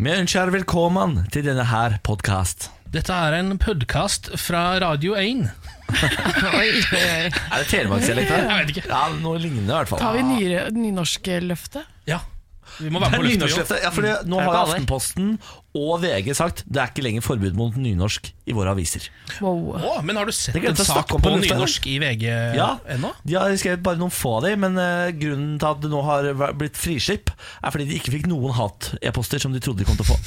Vi ønsker velkommen til denne her podkast. Dette er en podkast fra Radio 1. Oi, oi, oi. Er det telemarksdialekt her? Jeg vet ikke. Ja, noe lignende i hvert fall. Tar vi nye, nynorskløftet? Ja, vi må Det være er på løftet. jo. nynorskløftet. Ja, fordi nå har jo? Aftenposten og VG sagt det er ikke lenger forbud mot nynorsk i våre aviser. Wow. Oh, men har du sett en sak på på nynorsk i VG Ja, ennå? De har skrevet bare noen få av dem, men eh, grunnen til at det nå har blitt frislipp, er fordi de ikke fikk noen hat-e-poster som de trodde de kom til å få.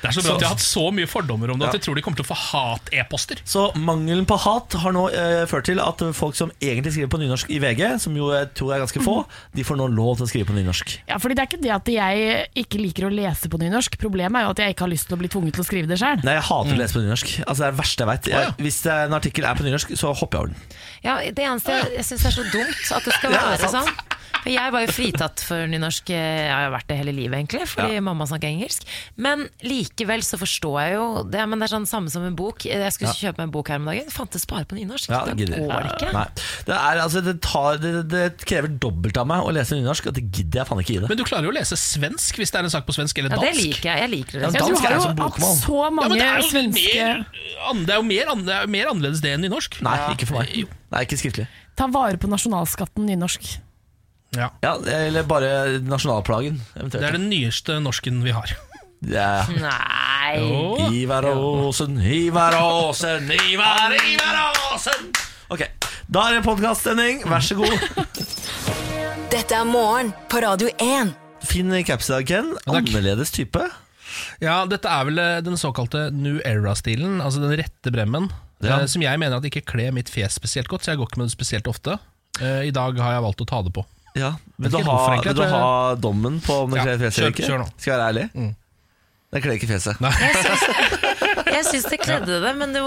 Det er så bra Så- at de har hatt så mye fordommer om det Ja. at de tror de kommer til å få hat-e-poster. Så mangelen på hat har nå eh, ført til at folk som egentlig skriver på nynorsk i VG, som jo jeg tror er ganske få, de får nå lov til å skrive på nynorsk. Ja, fordi Det er ikke det at jeg ikke liker å lese på nynorsk. Problemet er jo at jeg ikke har lyst til å bli tvunget til å skrive det sjøl. Nei, jeg hater å lese på nynorsk. Altså, det er det verste jeg veit. Ja. Hvis en artikkel er på nynorsk, så hopper jeg over den. Ja, det eneste jeg, jeg syns er så dumt at det skal være sant. sånn. For jeg var jo fritatt for nynorsk, eh, jeg har vært det hele livet egentlig, fordi Ja. mamma snakker engelsk. Men likevel så forstår jeg jo det. Men det er sånn samme som en bok. Jeg skulle kjøpe meg en bok her om dagen, fantes bare på nynorsk. Ja, det gidder. går det ikke. Det, er, altså, det, tar, det, det krever dobbelt av meg å lese nynorsk, og det gidder jeg faen ikke i det. Men du klarer jo å lese svensk hvis det er en sak på svensk eller Ja, dansk. det liker jeg. Jeg liker det. Ja, Ja, dansk er jo som bokmål. så Ja, mange men det er jo svenske mer, det er jo mer, er mer annerledes det enn nynorsk. Nei, ikke for meg. Nei, ikke skriftlig. Ta vare på nasjonalskatten nynorsk. Ja. Ja, eller bare nasjonalplagen, eventuelt. Det er den nyeste norsken vi har. Ja. Nei. Jo. Ivar Aasen, Ivar Aasen, Ivar, Ivar Aasen! Ok, da er det podkaststemning. Vær så god. Dette er morgen på Radio 1. Fin caps i dag, Ken. Annerledes type. Ja, dette er vel eh, den såkalte New Era-stilen, altså den rette bremmen, Ja. eh, som jeg mener at ikke kler mitt fjes spesielt godt, så jeg går ikke med det spesielt ofte. Eh, I dag har jeg valgt å ta det på. Ja, Vil du, ha, vil du ha dommen på om det Ja, kler fjeset eller ikke? kjør nå. Skal jeg være ærlig? Mm. Det kler ikke fjeset. Nei. Jeg syns det kledde det, men du,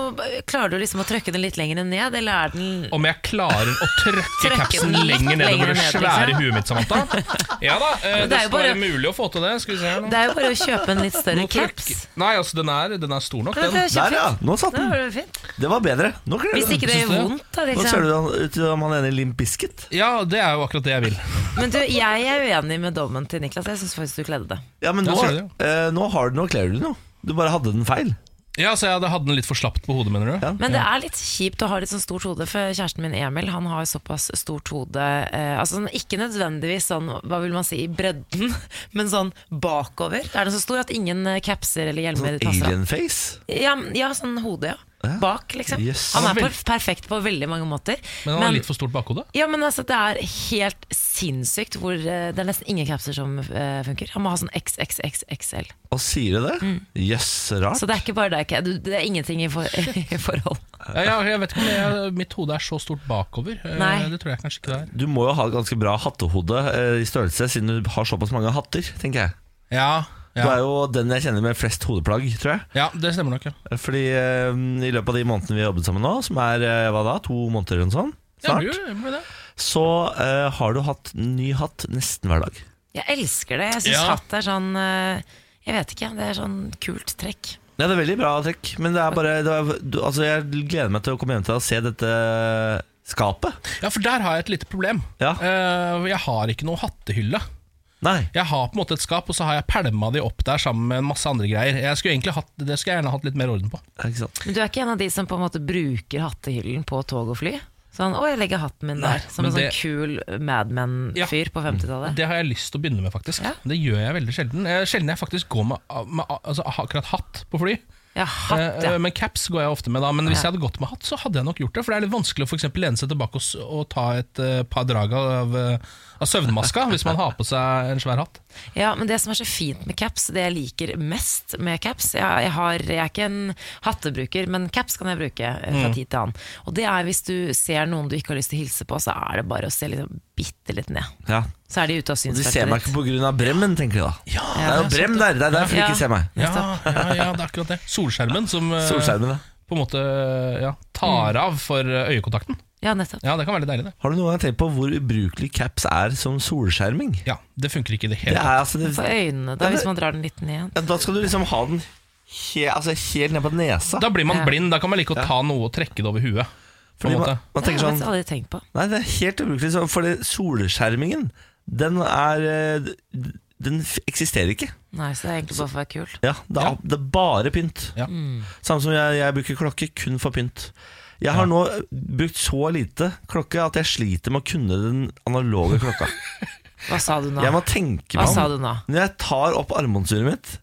klarer du liksom å trykke den litt lenger ned, eller er den Om jeg klarer å trøkke Trykke capsen lenger nedover det svære liksom. huet mitt, Samantha? Ja da, eh, det, det er jo bare- være mulig å få til det. Skal vi se her nå. Det er jo bare å kjøpe en litt større caps. Nei, altså den er, den er stor nok, den. er Der, ja! Nå satt den. var det, fint. Det var bedre. Nå kler Hvis du den. ikke det gjør vondt, da. Nå ser Liksom. du ut som han ene i Limp Bizkit. Ja, det er jo akkurat det jeg vil. Men du, jeg er uenig med dommen til Niklas. Jeg syns faktisk du kledde det. Ja, men nå, eh, nå, har du, nå kler du den jo. Du bare hadde den feil. Ja, så jeg hadde hatt den litt for slapt på hodet, mener du? Ja. Men det er litt kjipt å ha litt sånn stort hode, for kjæresten min Emil han har såpass stort hode eh, altså sånn, Ikke nødvendigvis sånn, hva vil man si, i bredden, men sånn bakover. Er den så stor at ingen eh, capser eller hjelmer Sånn passer. alien face. Ja, ja, sånn hode, ja. Bak, liksom. Yes. Han er perfekt på veldig mange måter. Men han har litt for stort bakhode. Ja, men altså, det er helt sinnssykt hvor eh, det er nesten ingen capser som eh, funker. Han må ha sånn XXXXL. Og sier du det? Jøss, rart. Mm. Så det er ikke bare deg, det er ingenting i, for, i forhold. Ja, jeg, jeg vet ikke om jeg, mitt hode er så stort bakover. Eh, Nei. Det tror jeg kanskje ikke det er. Du må jo ha et ganske bra hattehode eh, i størrelse, siden du har såpass mange hatter, tenker jeg. Ja, Du er jo den jeg kjenner med flest hodeplagg, tror jeg. ja, det stemmer nok. Ja. Fordi eh, i løpet av de månedene vi har jobbet sammen nå, som er eh, hva da, to måneder eller noe sånt, snart, Ja, det blir det. så eh, har du hatt ny hatt nesten hver dag. Jeg elsker det. Jeg syns Ja. hatt er sånn eh, Jeg vet ikke, det er sånn kult trekk. Ja, det er veldig bra trekk, men det er bare det er, du, Altså, jeg gleder meg til å komme hjem til å se dette skapet. Ja, for der har jeg et lite problem. Ja. Eh, jeg har ikke noe hattehylle. Nei. Jeg har på en måte et skap, og så har jeg pælma de opp der sammen med en masse andre greier. Jeg skulle egentlig hatt, Det skulle jeg gjerne hatt litt mer orden på. Ikke sant. Men du er ikke en av de som på en måte bruker hattehyllen på tog og fly? Sånn 'Å, jeg legger hatten min Nei, der', som en sånn det- kul madman-fyr ja, på 50-tallet. Det har jeg lyst til å begynne med, faktisk. Ja. Det gjør jeg veldig sjelden. Jeg, Sjelden jeg faktisk går med, med altså, akkurat hatt på fly. Ja, hatt, ja. Eh, Men caps går jeg ofte med da. Men hvis Ja. jeg hadde gått med hatt, så hadde jeg nok gjort det. For det er litt vanskelig å for eksempel lene seg tilbake og, og ta et uh, par drag av, eh, av søvnmaska hvis man har på seg en svær hatt. Ja, men det som er så fint med caps, det jeg liker mest med caps Jeg, jeg, har, jeg er ikke en hattebruker, men caps kan jeg bruke eh, fra Mm. tid til annen. Og det er hvis du ser noen du ikke har lyst til å hilse på, så er det bare å se liksom bitte litt ned. Ja. Så er de ute av Og de ser meg synsfeltet ikke pga. bremmen, tenker de da. det er jo ja, brem der, det er derfor de ikke ser meg. Ja, ja, ja, det er akkurat det. Solskjermen som eh, Solskjermen, ja. på en måte ja, tar av for øyekontakten. Ja, nettopp. Ja, det kan være litt deilig, det. Har du noen gang tenkt på hvor ubrukelig caps er som solskjerming? Ja, Det funker ikke i det Det hele tatt. altså det, For øynene, da, hvis man drar den litt ned. ja, Da skal du liksom ha den he, altså helt ned på nesa. Da blir man Ja. blind. Da kan man like å ta noe og trekke det over huet. På Fordi en man, måte. man Det tenker har jeg sånn faktisk aldri tenkt på. Nei, det er helt ubrukelig. så- Fordi solskjermingen, den er eh, Den f- eksisterer ikke. Nei, så det er egentlig bare for å være kul. Ja, det er, Ja. det er bare pynt. Ja. Samme som jeg, jeg bruker klokke kun for pynt. Jeg har nå brukt så lite klokke at jeg sliter med å kunne den analoge klokka. Hva sa du nå? Jeg må tenke Hva sa du nå? Når jeg tar opp armbåndsuret mitt,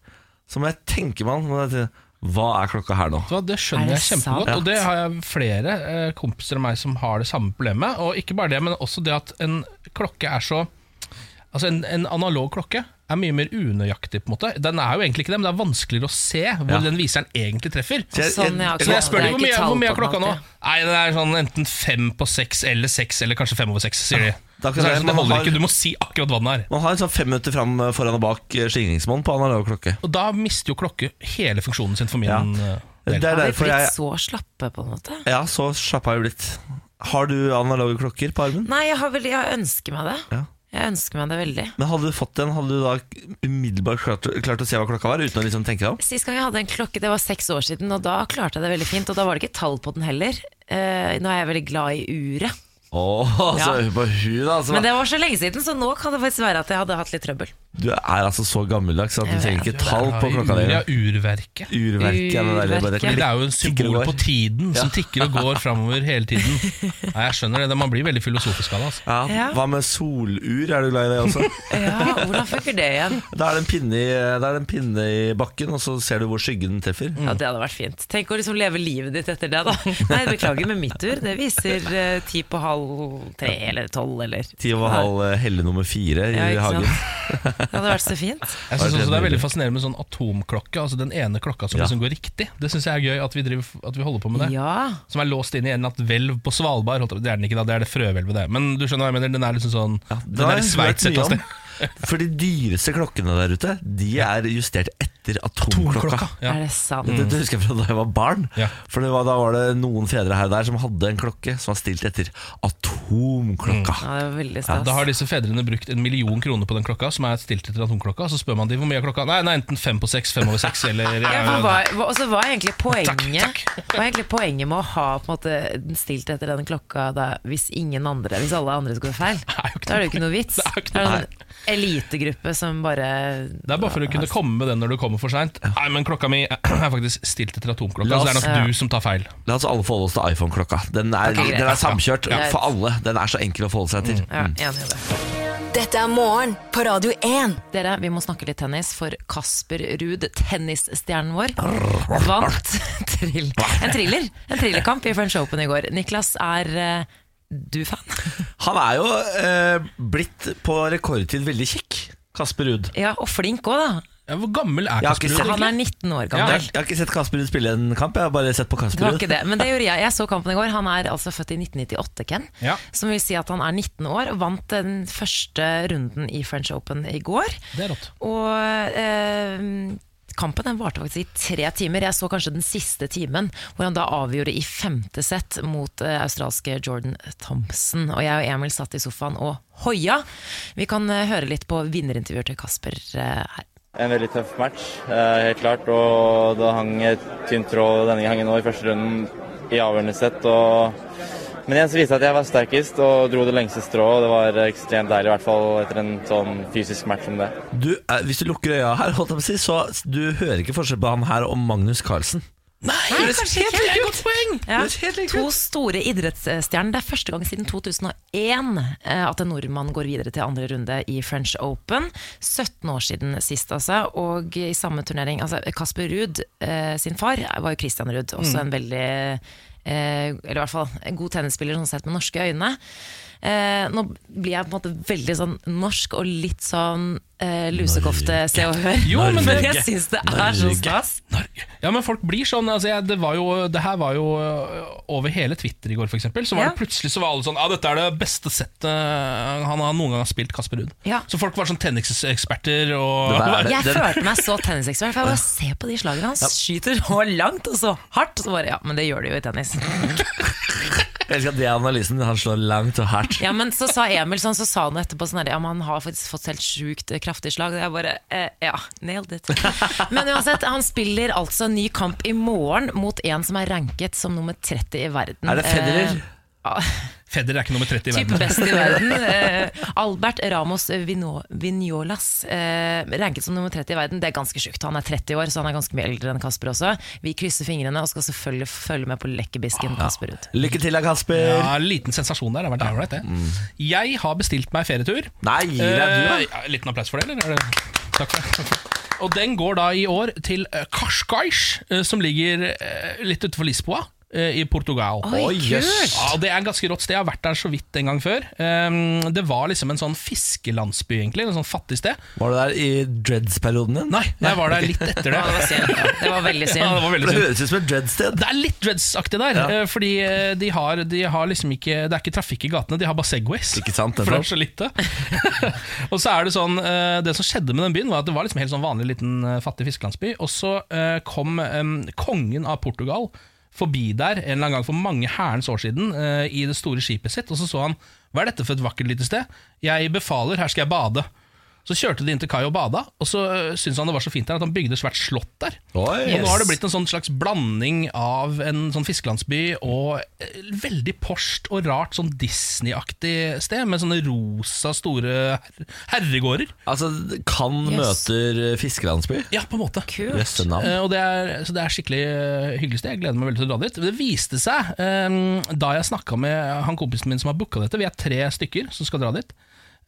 så må jeg tenke meg om. Hva er klokka her nå? Det Er skjønner det jeg kjempegodt, sant? og det har jeg flere eh, kompiser av meg som har det samme problemet. Og ikke bare det, men også det at en klokke er så Altså en, en analog klokke er mye mer unøyaktig. på en måte Den er jo egentlig ikke det, men det er vanskeligere å se hvor Ja. den viseren egentlig treffer. Så jeg- Sånn, ja, jeg- Så jeg spør Det deg er hvor mye, hvor mye er klokka nå? Nei, det er sånn enten fem på seks eller seks, eller kanskje fem over seks, sier de. Er det, sånn, det holder har- ikke, du må si akkurat hva den er. Man har en sånn fem minutter fram foran og bak eh, slingringsmonn på analog klokke. Og da mister jo klokke hele funksjonen sin for min Ja. del. Det er Har vi blitt så slappe, på en måte? Ja, så slappe har vi blitt. Har du analoge klokker på armen? Nei, jeg, har vel, jeg ønsker meg det. Ja. Jeg ønsker meg det veldig. Men hadde du fått den, hadde du da umiddelbart klart, klart å se hva klokka var, uten å liksom tenke deg om? Sist gang jeg hadde en klokke, det var seks år siden, og da klarte jeg det veldig fint. Og da var det ikke tall på den heller. Uh, nå er jeg veldig glad i uret. Åh, altså, Ja. på hun altså. Men det var så lenge siden, så nå kan det faktisk være at jeg hadde hatt litt trøbbel. Du er altså så gammeldags at du trenger ikke tall på klokka di. Ja, urverket. Urverket ja, det der, Det er jo en symbol på tiden som tikker og går framover hele tiden. Nei, jeg skjønner det, Man blir veldig filosofisk av det. Altså. Ja. Hva med solur, er du glad i det også? Ja, Hvordan funker det igjen? Da er det en pinne i, da er det en pinne i bakken, og så ser du hvor skyggen treffer. Ja, Det hadde vært fint. Tenk å liksom leve livet ditt etter det, da. Nei, beklager med mitt ur. Det viser uh, ti på halv tre eller tolv eller Ti over halv eh, helle nummer fire i Ja, ikke sant? hagen. Det hadde vært så fint. Jeg synes også Det er veldig fascinerende med sånn atomklokke. Altså Den ene klokka som Ja. liksom går riktig. Det syns jeg er gøy at vi, driver, at vi holder på med det. Ja. Som er låst inn i en annen hvelv på Svalbard. Det er den ikke, da, det er det frøhvelvet, det. Men du skjønner hva jeg mener, den er liksom sånn Den er i Sveits et sted. For de dyreste klokkene der ute, de er justert etter atomklokka. Ja. Er det sant? Det, det husker jeg fra da jeg var barn. Ja. For det var, da var det noen fedre her og der som hadde en klokke som var stilt etter atomklokka. Ja, det var veldig Ja, da har disse fedrene brukt en million kroner på den klokka, som er stilt etter atomklokka. Så spør man de hvor mye er klokka. Nei, er enten fem på seks, fem over seks, eller Ja, for hva, hva- og så var egentlig poenget Takk, takk. Hva er egentlig poenget med å ha på en måte den stilt etter den klokka da, hvis ingen andre Hvis alle andre skulle feil? er Da er det jo ikke noe vits. Det er jo ikke Det er noe- en elitegruppe som bare Det er bare for å kunne komme med den når du kommer for seint. Nei, men klokka mi er faktisk stilt etter atomklokka, oss, så det er nok Ja. du som tar feil. La oss alle forholde oss til iPhone-klokka. Den, er- den er samkjørt Ja. for alle. Den er så enkel å forholde seg til. Ja, enig i det. Dette er morgen på Radio 1. Dere, vi må snakke litt tennis, for Kasper Ruud, tennisstjernen vår, vant trill, en thriller. En thrillerkamp i French Open i går. Niklas, er eh, du fan? Han er jo eh, blitt på rekordtid veldig kjekk. Kasper Ruud. Ja, og flink òg, da. Ja, hvor gammel er Jeg har Kasper ikke Ruud? sett- Han er 19 år Jeg, gammel. jeg har ikke sett Kasper Ruud spille en kamp, jeg har bare sett på Det Kasper var Ruud. ikke det, men det gjorde jeg. Jeg så kampen i går. Han er altså født i 1998, Ken. Ja. Som vil si at han er 19 år. og Vant den første runden i French Open i går. Det er rått. Og eh, kampen den varte faktisk i tre timer. Jeg så kanskje den siste timen, hvor han da avgjorde i femte sett mot eh, australske Jordan Thompson. Og jeg og Emil satt i sofaen og hoia. Vi kan eh, høre litt på vinnerintervjuet til Kasper eh, her. En veldig tøff match, eh, helt klart. Og det hang et tynt tråd denne gangen nå i første runden i avgjørende sett. Og... Men igjen så viste at jeg var sterkest og dro det lengste strået. og Det var ekstremt deilig, i hvert fall etter en sånn fysisk match som det. Du, eh, hvis du lukker øya her, holdt jeg på å si, så du hører ikke forskjell på han her og Magnus Carlsen. Nei, kanskje ikke. Godt poeng! Ja, to store idrettsstjerner. Det er første gang siden 2001 eh, at en nordmann går videre til andre runde i French Open. 17 år siden sist, altså. Og i samme turnering altså Kasper Ruud eh, sin far var jo Christian Ruud. Også en veldig eh, Eller i hvert fall en god tennisspiller sånn sett med norske øyne. Nå blir jeg på en måte veldig sånn norsk og litt sånn eh, lusekofte Se og Hør. Jo, men det- jeg syns det er så stas. Norge. Ja, men folk blir sånn altså, jeg, det, var jo, det her var jo øh, over hele Twitter i går, for eksempel. Så var Ja. det plutselig så var alle sånn Ja, dette er det beste settet han har noen gang har spilt, Kasper Ruud. Ja. Så folk var sånn tenniseksperter og Det. Jeg følte meg så tennisekspert. For jeg bare ser på de slagene hans. Skyter så langt og så hardt. Så bare, ja, Men det gjør de jo i tennis. Jeg elsker at det er analysen. Han slår langt og hardt. Ja, Men så sa Emil sånn, så sa han etterpå sånn her, ja, men han har faktisk fått helt sjukt eh, kraftig slag. Jeg bare eh, ja, nailed it. Men uansett, han spiller altså en ny kamp i morgen mot en som er ranket som nummer 30 i verden. Er det Federer? Eh, ja, Federer er ikke nummer 30 i Typ verden. best i verden. Eh, Albert Ramos Vino- Viniolas eh, ranket som nummer 30 i verden. Det er ganske sjukt. Han er 30 år, så han er ganske mye eldre enn Kasper også. Vi krysser fingrene og skal selvfølgelig følge med på lekkerbisken Kasper ut. Lykke til da, Kasper. Ja, liten sensasjon der. Det har vært ålreit, det. Jeg har bestilt meg ferietur. Nei, gi deg du, da. Eh, liten applaus for det, eller? Er? Takk for det. Takk for. Og den går da i år til Karskais, eh, som ligger eh, litt utenfor Lisboa. Eh, I Portugal. Oi, kult! Ja, Det er et ganske rått sted. Jeg har vært der så vidt en gang før. Um, det var liksom en sånn fiskelandsby, egentlig. En sånn fattig sted. Var du der i dreads-perioden din? Nei, jeg var der litt etter det. Ja, det var synd. Det var veldig Ja, det var veldig For det høres ut som et dreads-sted. Det er litt Dreads-aktig der, Ja. fordi eh, de har, de har liksom ikke Det er ikke trafikk i gatene, de har bare Segways. Ikke sant, For det er så lite. og så er Det sånn eh, Det som skjedde med den byen, var at det var liksom helt sånn vanlig liten eh, fattig fiskelandsby. Og så eh, kom um, kongen av Portugal forbi der en eller annen gang for mange herrens år siden eh, i det store skipet sitt, og så så han Hva er dette for et vakkert lite sted? Jeg befaler, her skal jeg bade. Så kjørte de inn til kai og bada, og så uh, syntes han det var så fint der at han bygde svært slott der. Oi. Og nå har det blitt en sånn slags blanding av en sånn fiskelandsby og eh, veldig porst og rart sånn Disney-aktig sted, med sånne rosa, store herregårder. Altså, kan Yes. møter fiskelandsby. Ja, på en måte. Kult. Yes. Eh, og det er, så det er skikkelig hyggelig sted. Jeg gleder meg veldig til å dra dit. Det viste seg, eh, da jeg snakka med han kompisen min som har booka dette, vi er tre stykker som skal dra dit.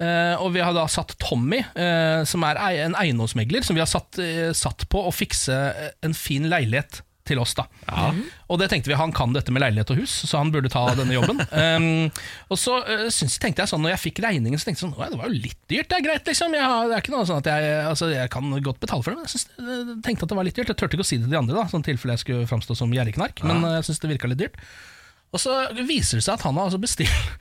Eh, og vi har da satt Tommy, uh, som er en eiendomsmegler, som vi har satt, uh, satt på å fikse en fin leilighet til oss. da Og det tenkte vi, Han kan dette med leilighet og hus, så han burde ta denne jobben. um, og så uh, syns, tenkte jeg sånn, når jeg fikk regningen, så tenkte jeg sånn Det var jo litt dyrt, det er greit, liksom. Jeg, har, det er ikke noe sånn at jeg, altså, jeg kan godt betale for det, men jeg synes, jeg tenkte at det var litt dyrt. Jeg turte ikke å si det til de andre, da sånn tilfelle jeg skulle framstå som gjerrigknark, men uh, jeg syns det virka litt dyrt. Og så viser det seg at han har altså bestilt,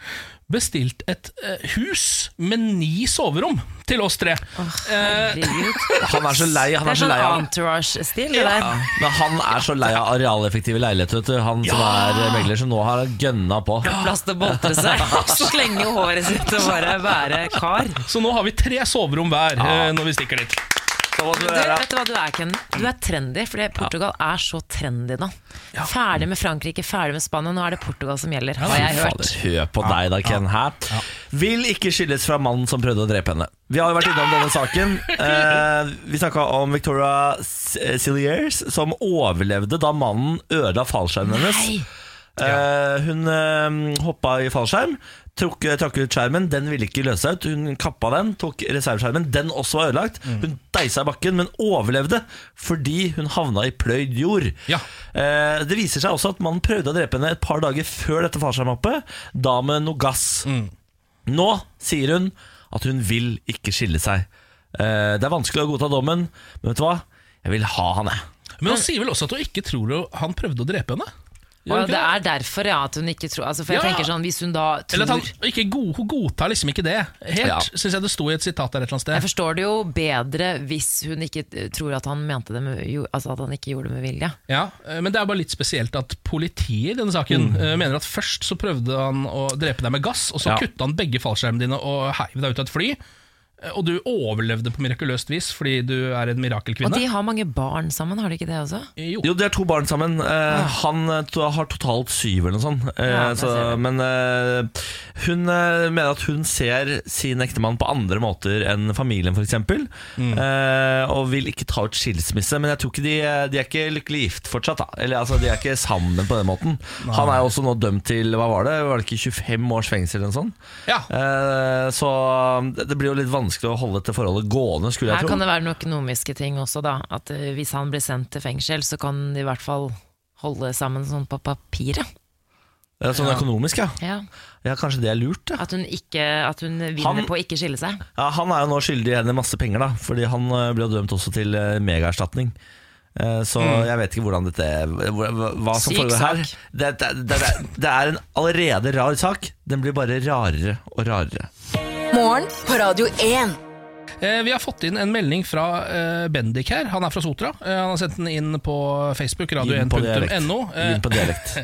bestilt et eh, hus med ni soverom til oss tre. Herregud. Han er så lei, han Det er er så sånn lei av entourage-stil, det ja, der. men han er så lei av arealeffektive leiligheter, vet du. Han som Ja. er eh, megler, som nå har gønna på. Plass til å boltre seg. Slenge håret sitt og bare være kar. Så nå har vi tre soverom hver eh, når vi stikker dit. Må du vet du hva du er, Ken? Du er trendy, fordi Portugal er så trendy nå. Ferdig med Frankrike, ferdig med Spania. Nå er det Portugal som gjelder, har jeg hørt. Hør på deg da, Ken. Her. Vil ikke skilles fra mannen som prøvde å drepe henne. Vi har jo vært innom denne saken. Eh, vi snakka om Victoria Cilliers, som overlevde da mannen ødela fallskjermen hennes. Eh, hun eh, hoppa i fallskjerm, trakk, trakk ut skjermen, den ville ikke løse seg ut. Hun kappa den, tok reserveskjermen, den også var ødelagt. Hun deisa i bakken, men overlevde fordi hun havna i pløyd jord. Ja. Eh, det viser seg også at mannen prøvde å drepe henne et par dager før dette fallskjermhoppet, da med noe gass. Nå sier hun at hun vil ikke skille seg. Eh, det er vanskelig å godta dommen, men vet du hva? Jeg vil ha han, jeg. Men han sier vel også at hun ikke tror han prøvde å drepe henne? Og det er derfor ja, at hun ikke tror altså, For jeg Ja. tenker sånn, hvis hun da Eller tror at han ikke god, hun godtar liksom ikke det. Helt, Ja. synes jeg det sto i et sitat der et eller annet sted. Jeg forstår det jo bedre hvis hun ikke eh, tror at han mente det med, Altså at han ikke gjorde det med vilje. Ja, eh, men det er bare litt spesielt at politiet i denne saken mm. mener at først så prøvde han å drepe deg med gass, og så Ja. kutta han begge fallskjermene dine og heiv deg ut av et fly. Eh, Og du overlevde på mirakuløst vis fordi du er en mirakelkvinne. Og de har mange barn sammen, har de ikke det også? Jo. Jo, de har to barn sammen. Eh, Han eh, har totalt syv eller noe sånt. Eh, Ja, så, men eh, hun eh, mener at hun ser sin ektemann på andre måter enn familien, f.eks. Mm. Eh, og vil ikke ta ut skilsmisse. Men jeg tror ikke de, de er ikke lykkelig gift fortsatt. Da. Eller altså, De er ikke sammen på den måten. Han er jo også nå dømt til hva var det? Var det ikke 25 års fengsel eller noe sånt? Ja. Eh, så det det blir jo litt vanskelig å holde dette forholdet gående, skulle Her jeg tro. kan det være noen økonomiske ting også, da. At eh, hvis han blir sendt til fengsel, så kan de i hvert fall holde sammen sånn på papiret. Sånn økonomisk, ja. Ja. ja. Kanskje det er lurt, ja. At hun, ikke, at hun vinner Han- på å ikke skille seg. Ja, Han er jo nå skyldig henne masse penger, da fordi han eh, ble dømt også til eh, megaerstatning. Så Så jeg vet ikke hvordan dette hva, hva- som Syk foregår her. Det, det, det, det, det er en allerede rar sak. Den blir bare rarere og rarere. Morgen på Radio 1. Eh, Vi har fått inn en melding fra eh, Bendik her. Han er fra Sotra. Eh, Han har sendt den inn på Facebook, Gi den på dialekt. radio1.no. Gi den på dialekt.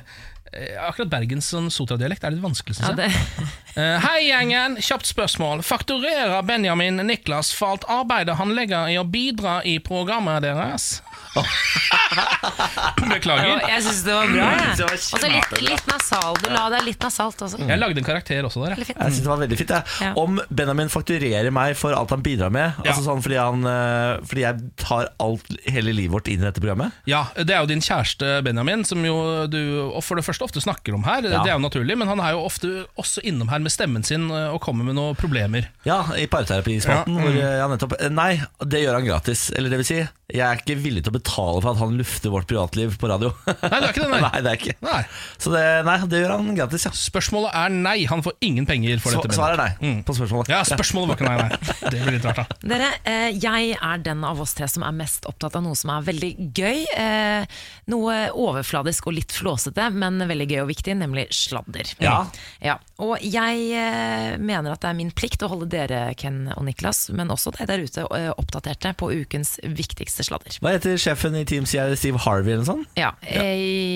Eh, Akkurat Bergens sånn Sotra-dialekt er litt vanskelig, syns Ja, jeg. det, Eh, Hei, gjengen. Kjapt spørsmål. Fakturerer Benjamin Niklas for alt arbeidet han legger i å bidra i programmet deres? Beklager. Jeg syns det var bra. Det var Og så litt, litt nasal. Du la deg litt nasalt også. Jeg lagde en karakter også der. jeg. Veldig fint. Jeg synes det var veldig fint jeg. Ja. Om Benjamin fakturerer meg for alt han bidrar med Altså sånn fordi, han, eh, fordi jeg tar alt, hele livet vårt inn i dette programmet Ja, Det er jo din kjæreste Benjamin, som jo du og for det første ofte snakker om her. Ja. Det er jo naturlig, men han er jo ofte også innom her med stemmen sin eh, og kommer med noen problemer. Ja, i parterapispalten Ja, hvor mm. eh, jeg nettopp eh, Nei, det gjør han gratis Eller det vil si, jeg er ikke villig til å betale for at han lufter vårt privatliv på radio Nei, det er ikke det, nei. Nei, det er ikke Nei. Så det, nei, det gjør han gratis, ja Spørsmålet er nei. Han får ingen penger for Sva- dette. Svaret er nei mm. på spørsmålet Ja, spørsmålet var ikke nei, nei. Det blir litt rart, da. Dere, eh, jeg er den av oss tre som er mest opptatt av noe som er veldig gøy. Eh, noe overfladisk og litt flåsete, men veldig gøy og viktig, nemlig sladder. Ja. Ja, Og jeg eh, mener at det er min plikt å holde dere, Ken og Niklas, men også deg der ute, oppdaterte på ukens viktigste sladder. Hva heter sjefen i Team CR? Steve Harvey eller noe sånt? Ja, ja.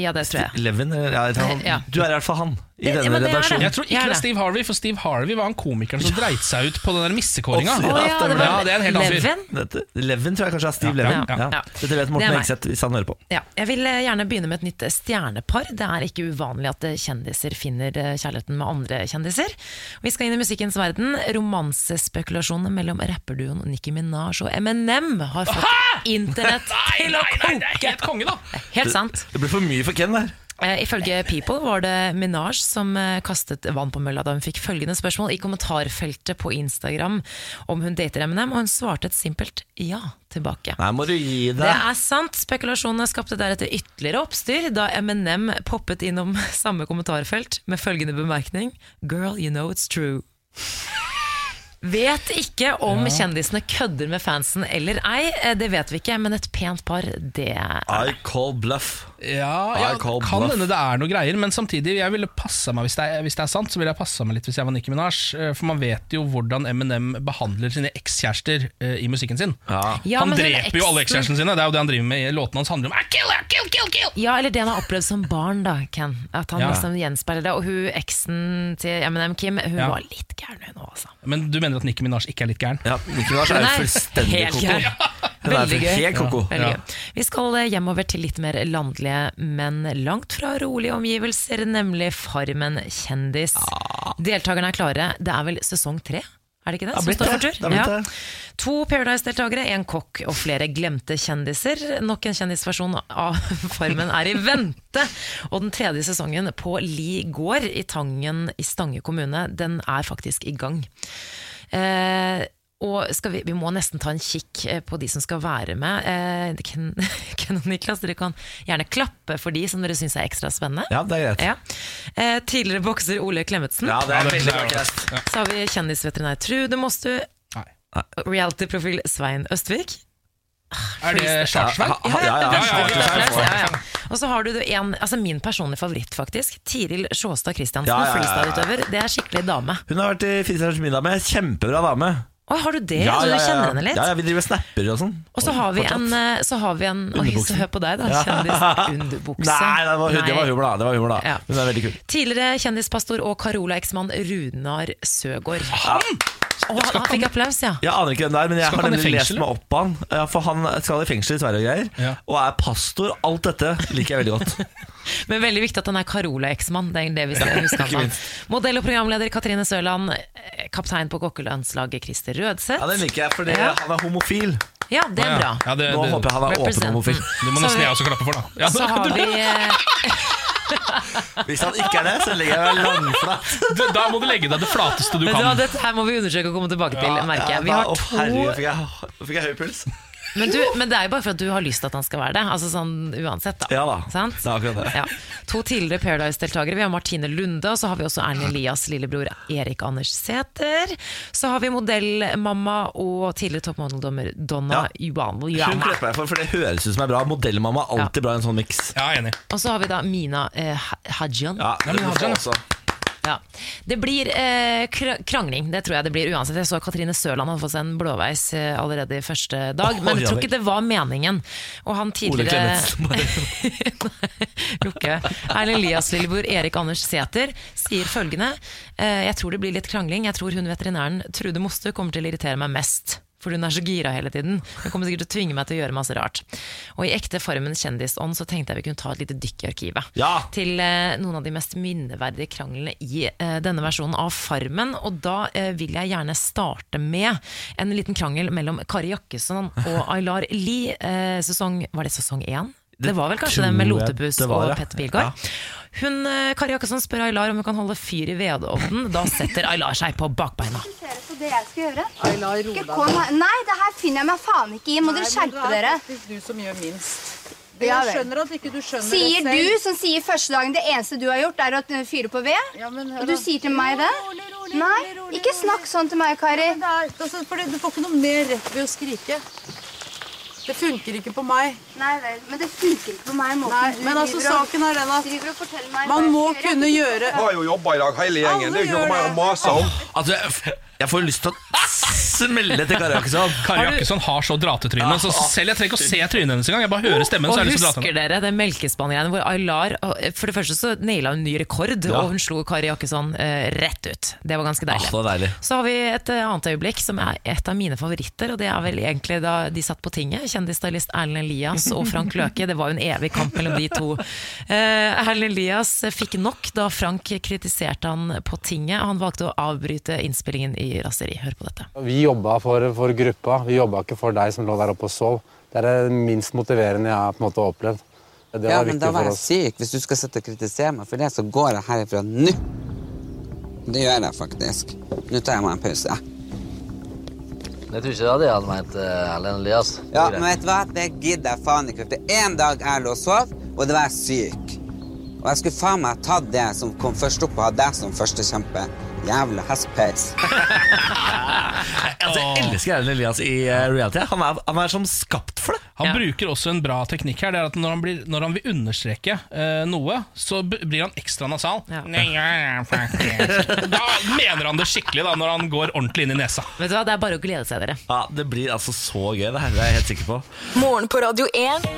ja det tror jeg. Levin? Ja, jeg tror han, Ja. Du er i hvert fall han i Det- ja, denne redaksjonen Jeg tror ikke det er. Steve Harvey, for Steve Harvey var han komikeren som dreit seg ut på den der missekåringa. Å ja, det. Ja, det er en helt annen fyr. Leven. Tror jeg kanskje er Steve Ja, Levin ja, ja. ja. Dette vet er Morten. Hegseth hvis han hører på Ja, jeg vil eh, gjerne begynne med et nytt eh, stjernepar. Det er ikke uvanlig at eh, kjendiser finner kjærligheten med andre kjendiser. Vi skal inn i musikkens verden. Romansespekulasjonene mellom rapperduoen Nicki Minaj og Eminem har fått internett til å Nei, nei, det er koke. helt konge, da! Helt sant. Det ble for mye for Ken der Ifølge People var det Minaj som eh, kastet vann på mølla da hun fikk følgende spørsmål i kommentarfeltet på Instagram om hun dater Eminem, og hun svarte et simpelt ja tilbake. Nei, må du gi Det deg er sant. Spekulasjonene skapte deretter ytterligere oppstyr da Eminem poppet innom samme kommentarfelt med følgende bemerkning Girl, you know it's true. Vet ikke om kjendisene kødder med fansen eller ei, eh, det vet vi ikke, men et pent par, det er I call bluff Ja, ja Kan bluff. hende det er noe greier, men samtidig jeg ville passa meg hvis det, er, hvis det er sant, så ville jeg passa meg litt hvis jeg var Nicki Minaj. eh, For man vet jo hvordan Eminem behandler sine ekskjærester uh, i musikken sin. Ja, Ja, han dreper jo alle ekskjærestene sine. Det er jo det han driver med. i Låtene hans handler om "I kill, I kill, kill, kill. Ja, eller det han har opplevd som barn, da, Ken. At han Ja. liksom gjenspeiler det. Og hun eksen til Eminem, Kim, hun Ja. var litt gæren, hun òg, altså. Men du mener at Nicki Minaj ikke er litt gæren? ja Nicki Minaj er jo er fullstendig koko. Er Veldig gøy. helt koko. Vi skal eh, hjemover til litt mer landlige, men langt fra rolige omgivelser, nemlig Farmen kjendis. Deltakerne er klare. Det er vel sesong tre? Er det ikke det? Som står for tur? Det. To Paradise-deltakere, en kokk og flere glemte kjendiser. Nok en kjendisversjon av Farmen er i vente. Og den tredje sesongen på Li gård i Tangen i Stange kommune, den er faktisk i gang. Eh, og skal vi, vi må nesten ta en kikk eh, på de som skal være med. Eh, Ken, Ken og Niklas, dere kan gjerne klappe for de som dere syns er ekstra spennende. Ja, det er greit Ja. Eh, tidligere bokser Ole Klemetsen. Ja, det er veldig bra. Så har vi kjendisveterinær Trude Mostu. Reality-profil Svein Østvik. Er det ha- ja, ja, ja, ja, ja, ja, Ja, ja. Og så har du en, altså min personlige favoritt, faktisk. Tiril Sjåstad Christiansen, Ja, ja, ja, ja. freestyleutøver. Det er skikkelig dame. Hun har vært i Fire stjerners middag med Kjempebra dame Å, har du det? så du kjenner henne litt? Ja, ja, vi driver snapper og sånn Og så har vi en, eh, så har vi en Oi, så hør på deg, da. Kjendisunderbukse. Nei, det var, det var humor da, det var. Ja. Hun er veldig kul Tidligere kjendispastor og Carola-eksmann Runar Søgaard. Å, han, han fikk applaus, ja. Jeg aner ikke hvem det er, men jeg Skal har nemlig lest meg opp på han ja, For han skal i fengsel i Sverige og greier Ja. Og er pastor, alt dette liker jeg veldig godt Men veldig viktig at han er Carola-eksmann. Det er det vi skal huske ikke han som. Modell og programleder Katrine Sørland. eh, Kaptein på kokkelandslaget Christer Rødseth. Ja, den liker jeg, fordi Ja. han er homofil Ja, det er bra. Ja, det, Nå håper jeg han er åpen homofil det må Så nesten jeg også klappe for, da. Ja, Så har vi eh, Hvis han ikke er det, så legger jeg meg langflat Da må du legge deg det flateste du Men, kan. Dette her må vi undersøke og komme tilbake til, merker jeg. Vi har Å, herregud, to fikk jeg, fikk jeg høy puls men, du, men det er jo bare for at du har lyst til at han skal være det. Altså sånn uansett, da. Ja da, Sant? det er akkurat det Ja. To tidligere Paradise-deltakere. Vi har Martine Lunde, og så har vi også Erlend Elias' lillebror Erik Anders Sæther. Så har vi modellmamma og tidligere toppmodeldommer Donna Juano Hun Juana. klipper jeg for, for det høres ut som er bra Modellmamma er alltid bra i en sånn mix Ja, enig. Og så har vi da Mina eh, Hajan. Ja, men det Hajan, får ja. Det blir eh, krangling, det tror jeg det blir uansett. Jeg så Katrine Sørland hadde fått seg en blåveis eh, allerede i første dag, men jeg tror ikke det var meningen. Og han tidligere bare- Jokke. Erlend Elias' lillebror Erik Anders Sæther sier følgende eh, Jeg tror det blir litt krangling. Jeg tror hun veterinæren Trude Moste kommer til å irritere meg mest. For hun er så gira hele tiden. Hun kommer sikkert til å tvinge meg til å gjøre masse rart. Og i ekte Farmen kjendisånd så tenkte jeg vi kunne ta et lite dykk i arkivet. Ja. Til eh, noen av de mest minneverdige kranglene i eh, denne versjonen av Farmen. Og da eh, vil jeg gjerne starte med en liten krangel mellom Kari Jakkesson og Aylar Lie. Eh, sesong, var det sesong én? Det var vel kanskje det med Lotepus og. Petter Pilgaard. Hun, eh, Kari Jakkesson spør Aylar om hun kan holde fyr i vedovnen. Da setter Aylar seg på bakbeina. på det jeg skal gjøre. Ayla, ro deg. Nei, det her finner jeg meg faen ikke i. Må dere skjerpe dere. Det er faktisk du som gjør minst. Jeg skjønner at ikke du skjønner Sier det du som sier første dagen det eneste du har gjort, er å fyre på ved? Ja, men hør Og du sier til meg det? Rolig, rolig, Nei, rolig, rolig, ikke snakk sånn til meg, Kari. Men det er, altså, du får ikke noe mer rett ved å skrike. Det funker ikke på meg. Nei vel, men det funker ikke på meg. måten Nei, du men altså, driver og- saken er den at driver og forteller meg man jeg må skal gjøre. kunne gjøre har jo jobba i dag, hele gjengen. Det er jo ikke noe mer å mase om. Altså, jeg, jeg får lyst til å smelle til Kari Jakkesson. Kari Har Jakkesson har så dratetryne. Så selv jeg trenger ikke å se trynet hennes engang. Jeg bare hører stemmen, Og så er det lyst til å husker drate henne. dere den melkespanngreiene hvor Aylar For det første så naila hun ny rekord, Ja. og hun slo Kari Jakkesson eh, rett ut. Det var ganske Ah, deilig. det var deilig. Så har vi et eh, annet øyeblikk som er et av mine favoritter. Og det er vel egentlig da de satt på tinget. Kjendisstylist Erlend Elias og Frank Løke. Det var jo en evig kamp mellom de to. Eh, Erlend Elias fikk nok da Frank kritiserte han på tinget. Han valgte å avbryte innspillingen i raseri. Hør på dette. Vi jobba for, for gruppa, vi jobba ikke for deg som lå der oppe og sov. Det er det minst motiverende jeg har på en måte opplevd. Det Ja, men da var jeg syk. Hvis du skal sitte og kritisere meg for det, så går jeg herifra nå. Det gjør jeg faktisk. Nå tar jeg meg en pause. Jeg tror ikke det var det han mente, Erlend Elias. Ja, men vet du hva? Det gidder jeg faen ikke. For én dag jeg lå og sov, og det var jeg syk. Og jeg skulle faen meg tatt det som kom først opp, og hatt deg som førstekjempe. Jævla hestpeis. Altså, jeg elsker Erlend Elias i eh, reality. Han er, han er som skapt for det. Han Ja. bruker også en bra teknikk her. Det er at Når han, blir, når han vil understreke uh, noe, så b- blir han ekstra nasal. Ja. Da mener han det skikkelig, da, når han går ordentlig inn i nesa. Vet du hva, Det er bare å glede seg, dere. Ja, Det blir altså så gøy, det her. Det er jeg helt sikker på. Morgen på Radio 1.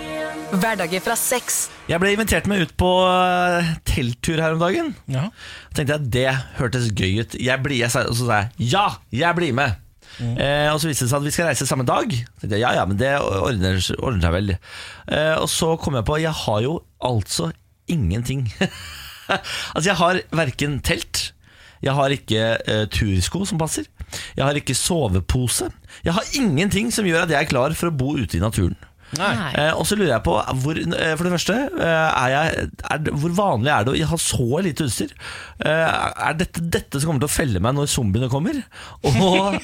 Hverdager fra sex. Jeg ble invitert med ut på eh, telttur her om dagen. Ja. tenkte jeg det hørtes gøy ut. Jeg blir, jeg, og så sa jeg ja, jeg blir med. Eh, og så viste det seg at vi skal reise samme dag. Så jeg, ja, ja, men det ordner, ordner seg vel. Eh, og så kom jeg på jeg har jo altså ingenting. altså Jeg har verken telt, jeg har ikke eh, tursko som passer, jeg har ikke sovepose. Jeg har ingenting som gjør at jeg er klar for å bo ute i naturen. Eh, og så lurer jeg på hvor, eh, For det første eh, er jeg, er, Hvor vanlig er det å ha så lite utstyr? Eh, er dette dette som kommer til å felle meg når zombiene kommer? Og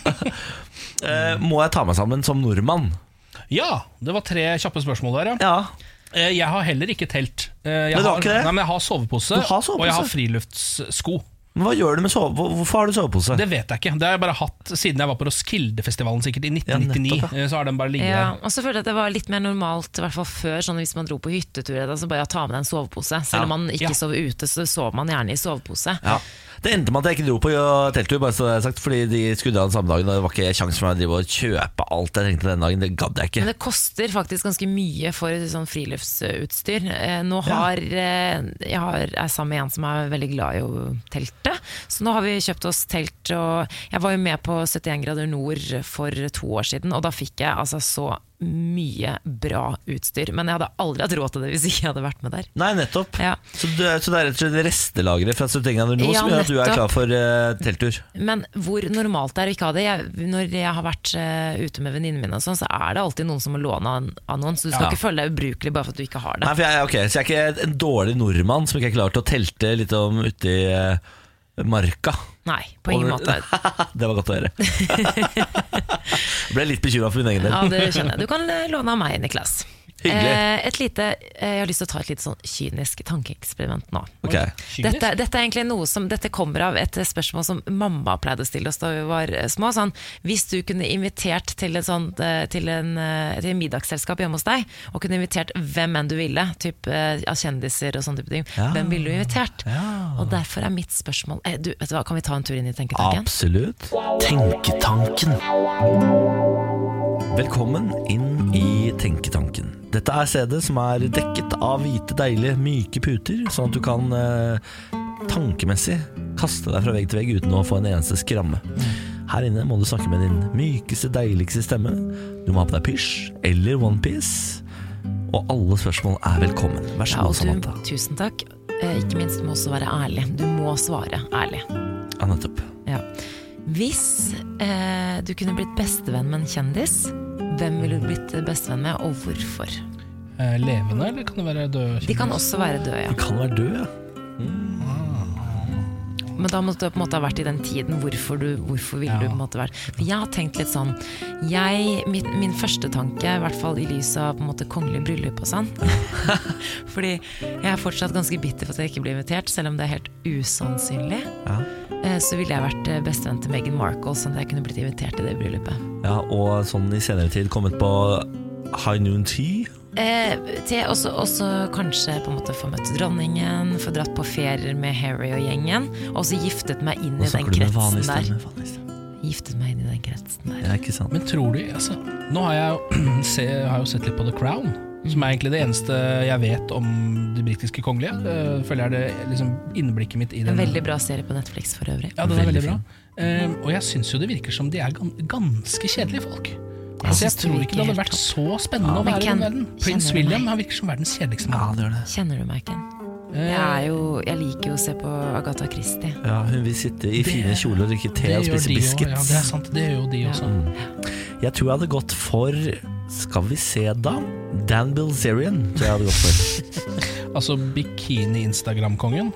eh, må jeg ta meg sammen som nordmann? ja, det var tre kjappe spørsmål der, ja. Ja, Jeg har heller ikke telt. Jeg har? Nei, men jeg har sovepose, har sovepose? og jeg har friluftssko. Men hva gjør du med sove... Hvorfor har du sovepose? Det vet jeg ikke. Det har jeg bare hatt siden jeg var på Roskilde-festivalen sikkert i 1999. nettopp, ja. Så har den bare ligget Ja, der. og så følte jeg at det var litt mer normalt I hvert fall før, sånn hvis man dro på hyttetur Så bare ja, ta med deg en sovepose Selv Ja. om man ikke Ja. sover ute, så sover man gjerne i sovepose Ja. Det endte med at jeg ikke dro på telttur, bare så det er sagt, fordi de skulle dra den samme dagen. Og det var ikke kjangs for meg å drive og kjøpe alt jeg trengte den dagen. Det gadd jeg ikke. Men det koster faktisk ganske mye for sånn friluftsutstyr. Eh, Nå har eh, jeg har, er sammen med en som er veldig glad i å telte, så nå har vi kjøpt oss telt. Og jeg var jo med på 71 grader nord for to år siden, og da fikk jeg altså så mye bra utstyr. Men jeg hadde aldri hatt råd til det hvis ikke jeg hadde vært med der. Nei, nettopp. Ja. Så, det, så det er rett og slett restelageret fra 71 nå Ja, som gjør at du er klar for uh, telttur? Men hvor normalt det er å ikke ha det jeg, Når jeg har vært uh, ute med venninnene mine, og sånn, så er det alltid noen som må låne av, av noen. Så du skal Ja. ikke føle deg ubrukelig bare for at du ikke har det. Nei, jeg, okay, Så jeg er ikke en dårlig nordmann som ikke er klar til å telte litt om ute i eh, marka? Nei, på ingen Og- måte. det var godt å høre. jeg ble litt bekymra for min egen del. Ja, det skjønner jeg. Du kan eh, låne av meg, Niklas. Eh, et lite, eh, jeg har lyst til å ta et litt sånn kynisk tankeeksperiment nå. Okay. Dette, dette er egentlig noe som Dette kommer av et spørsmål som mamma pleide å stille oss da vi var eh, små. Sånn, hvis du kunne invitert til, et sånt, eh, til, en, eh, til en middagsselskap hjemme hos deg, og kunne invitert hvem enn du ville, typ av kjendiser og sånne type ting, Ja. hvem ville du invitert? Og derfor er mitt spørsmål eh, du, vet du hva, Kan vi ta en tur inn i tenketanken? Absolutt. Tenketanken. Velkommen inn i Tenketanken. Dette er stedet som er dekket av hvite, deilige, myke puter, sånn at du kan eh, tankemessig kaste deg fra vegg til vegg uten å få en eneste skramme. Her inne må du snakke med din mykeste, deiligste stemme. Du må ha på deg pysj eller onepiece. Og alle spørsmål er velkommen. Vær så god, Samantha. tusen takk. Eh, ikke minst, du må også være ærlig. Du må svare ærlig. Ja, nettopp. Ja. Hvis eh, du kunne blitt bestevenn med en kjendis, hvem ville du blitt bestevenn med, og hvorfor? Eh, levende, eller kan det være døde? De kan også være døde, ja. De kan være døde, ja. Men da måtte du på en måte ha vært i den tiden. Hvorfor, du, hvorfor ville du på en måte vært For jeg har tenkt litt sånn jeg, min, min første tanke, i hvert fall i lys av på en måte kongelig bryllup og sånn Fordi jeg er fortsatt ganske bitter for at jeg ikke blir invitert, selv om det er helt usannsynlig. Ja. Eh, Så ville jeg vært eh, bestevenn til Meghan Markle, sånn at jeg kunne blitt invitert til det bryllupet. ja. Og sånn i senere tid kommet på High Noon Tea. Eh, til også, også kanskje på en måte få møtt dronningen, få dratt på ferier med Harry og gjengen, og så giftet meg inn i den kretsen der. Giftet meg inn i den kretsen der. Ja, ikke sant? Men tror du altså, Nå har jeg, se, har jeg jo sett litt på The Crown, som er egentlig det eneste jeg vet om de britiske kongelige. Uh, føler jeg det liksom innblikket mitt i den. En veldig bra serie på Netflix for øvrig. Ja, den er Veldig veldig bra. Um, og jeg syns jo det virker som de er ganske kjedelige folk. Altså, jeg tror ikke det hadde vært så spennende Ja, å være i den verden. Prins William han virker som verdens kjedeligste Ja, mann. det gjør det. Kjenner du meg, Ken? Eh, Jeg, er jo, jeg liker jo å se på Agatha Christie. Ja, hun vil sitte i Det- fine kjoler og drikke te og spise biscuits. Ja, det er sant. Det gjør jo de også. Jeg tror jeg hadde gått for Skal vi se, da? Dan Bilzerian tror jeg hadde gått for. Altså bikini-instagram-kongen.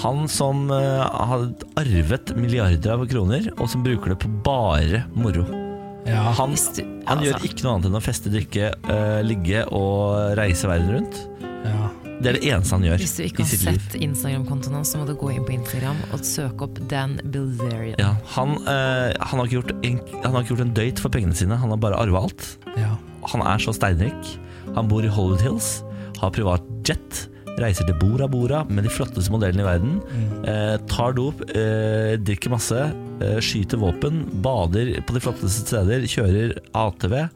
Han som uh, har arvet milliarder av kroner, og som bruker det på bare moro. Ja. Han, han altså- gjør ikke noe annet enn å feste, drikke, uh, ligge og reise verden rundt. Ja. Det er det eneste han gjør Hvis du ikke i har sett Instagram-kontoen hans, så må du gå inn på Instagram og søke opp Dan Bilzerian. Ja, han, eh, han, har ikke gjort en, han har ikke gjort en døyt for pengene sine, han har bare arva alt. Ja. Han er så steinrik. Han bor i Hollywood Hills, har privat jet, reiser til Bora Bora med de flotteste modellene i verden. Eh, tar dop, eh, drikker masse, eh, skyter våpen, bader på de flotteste steder, kjører ATV.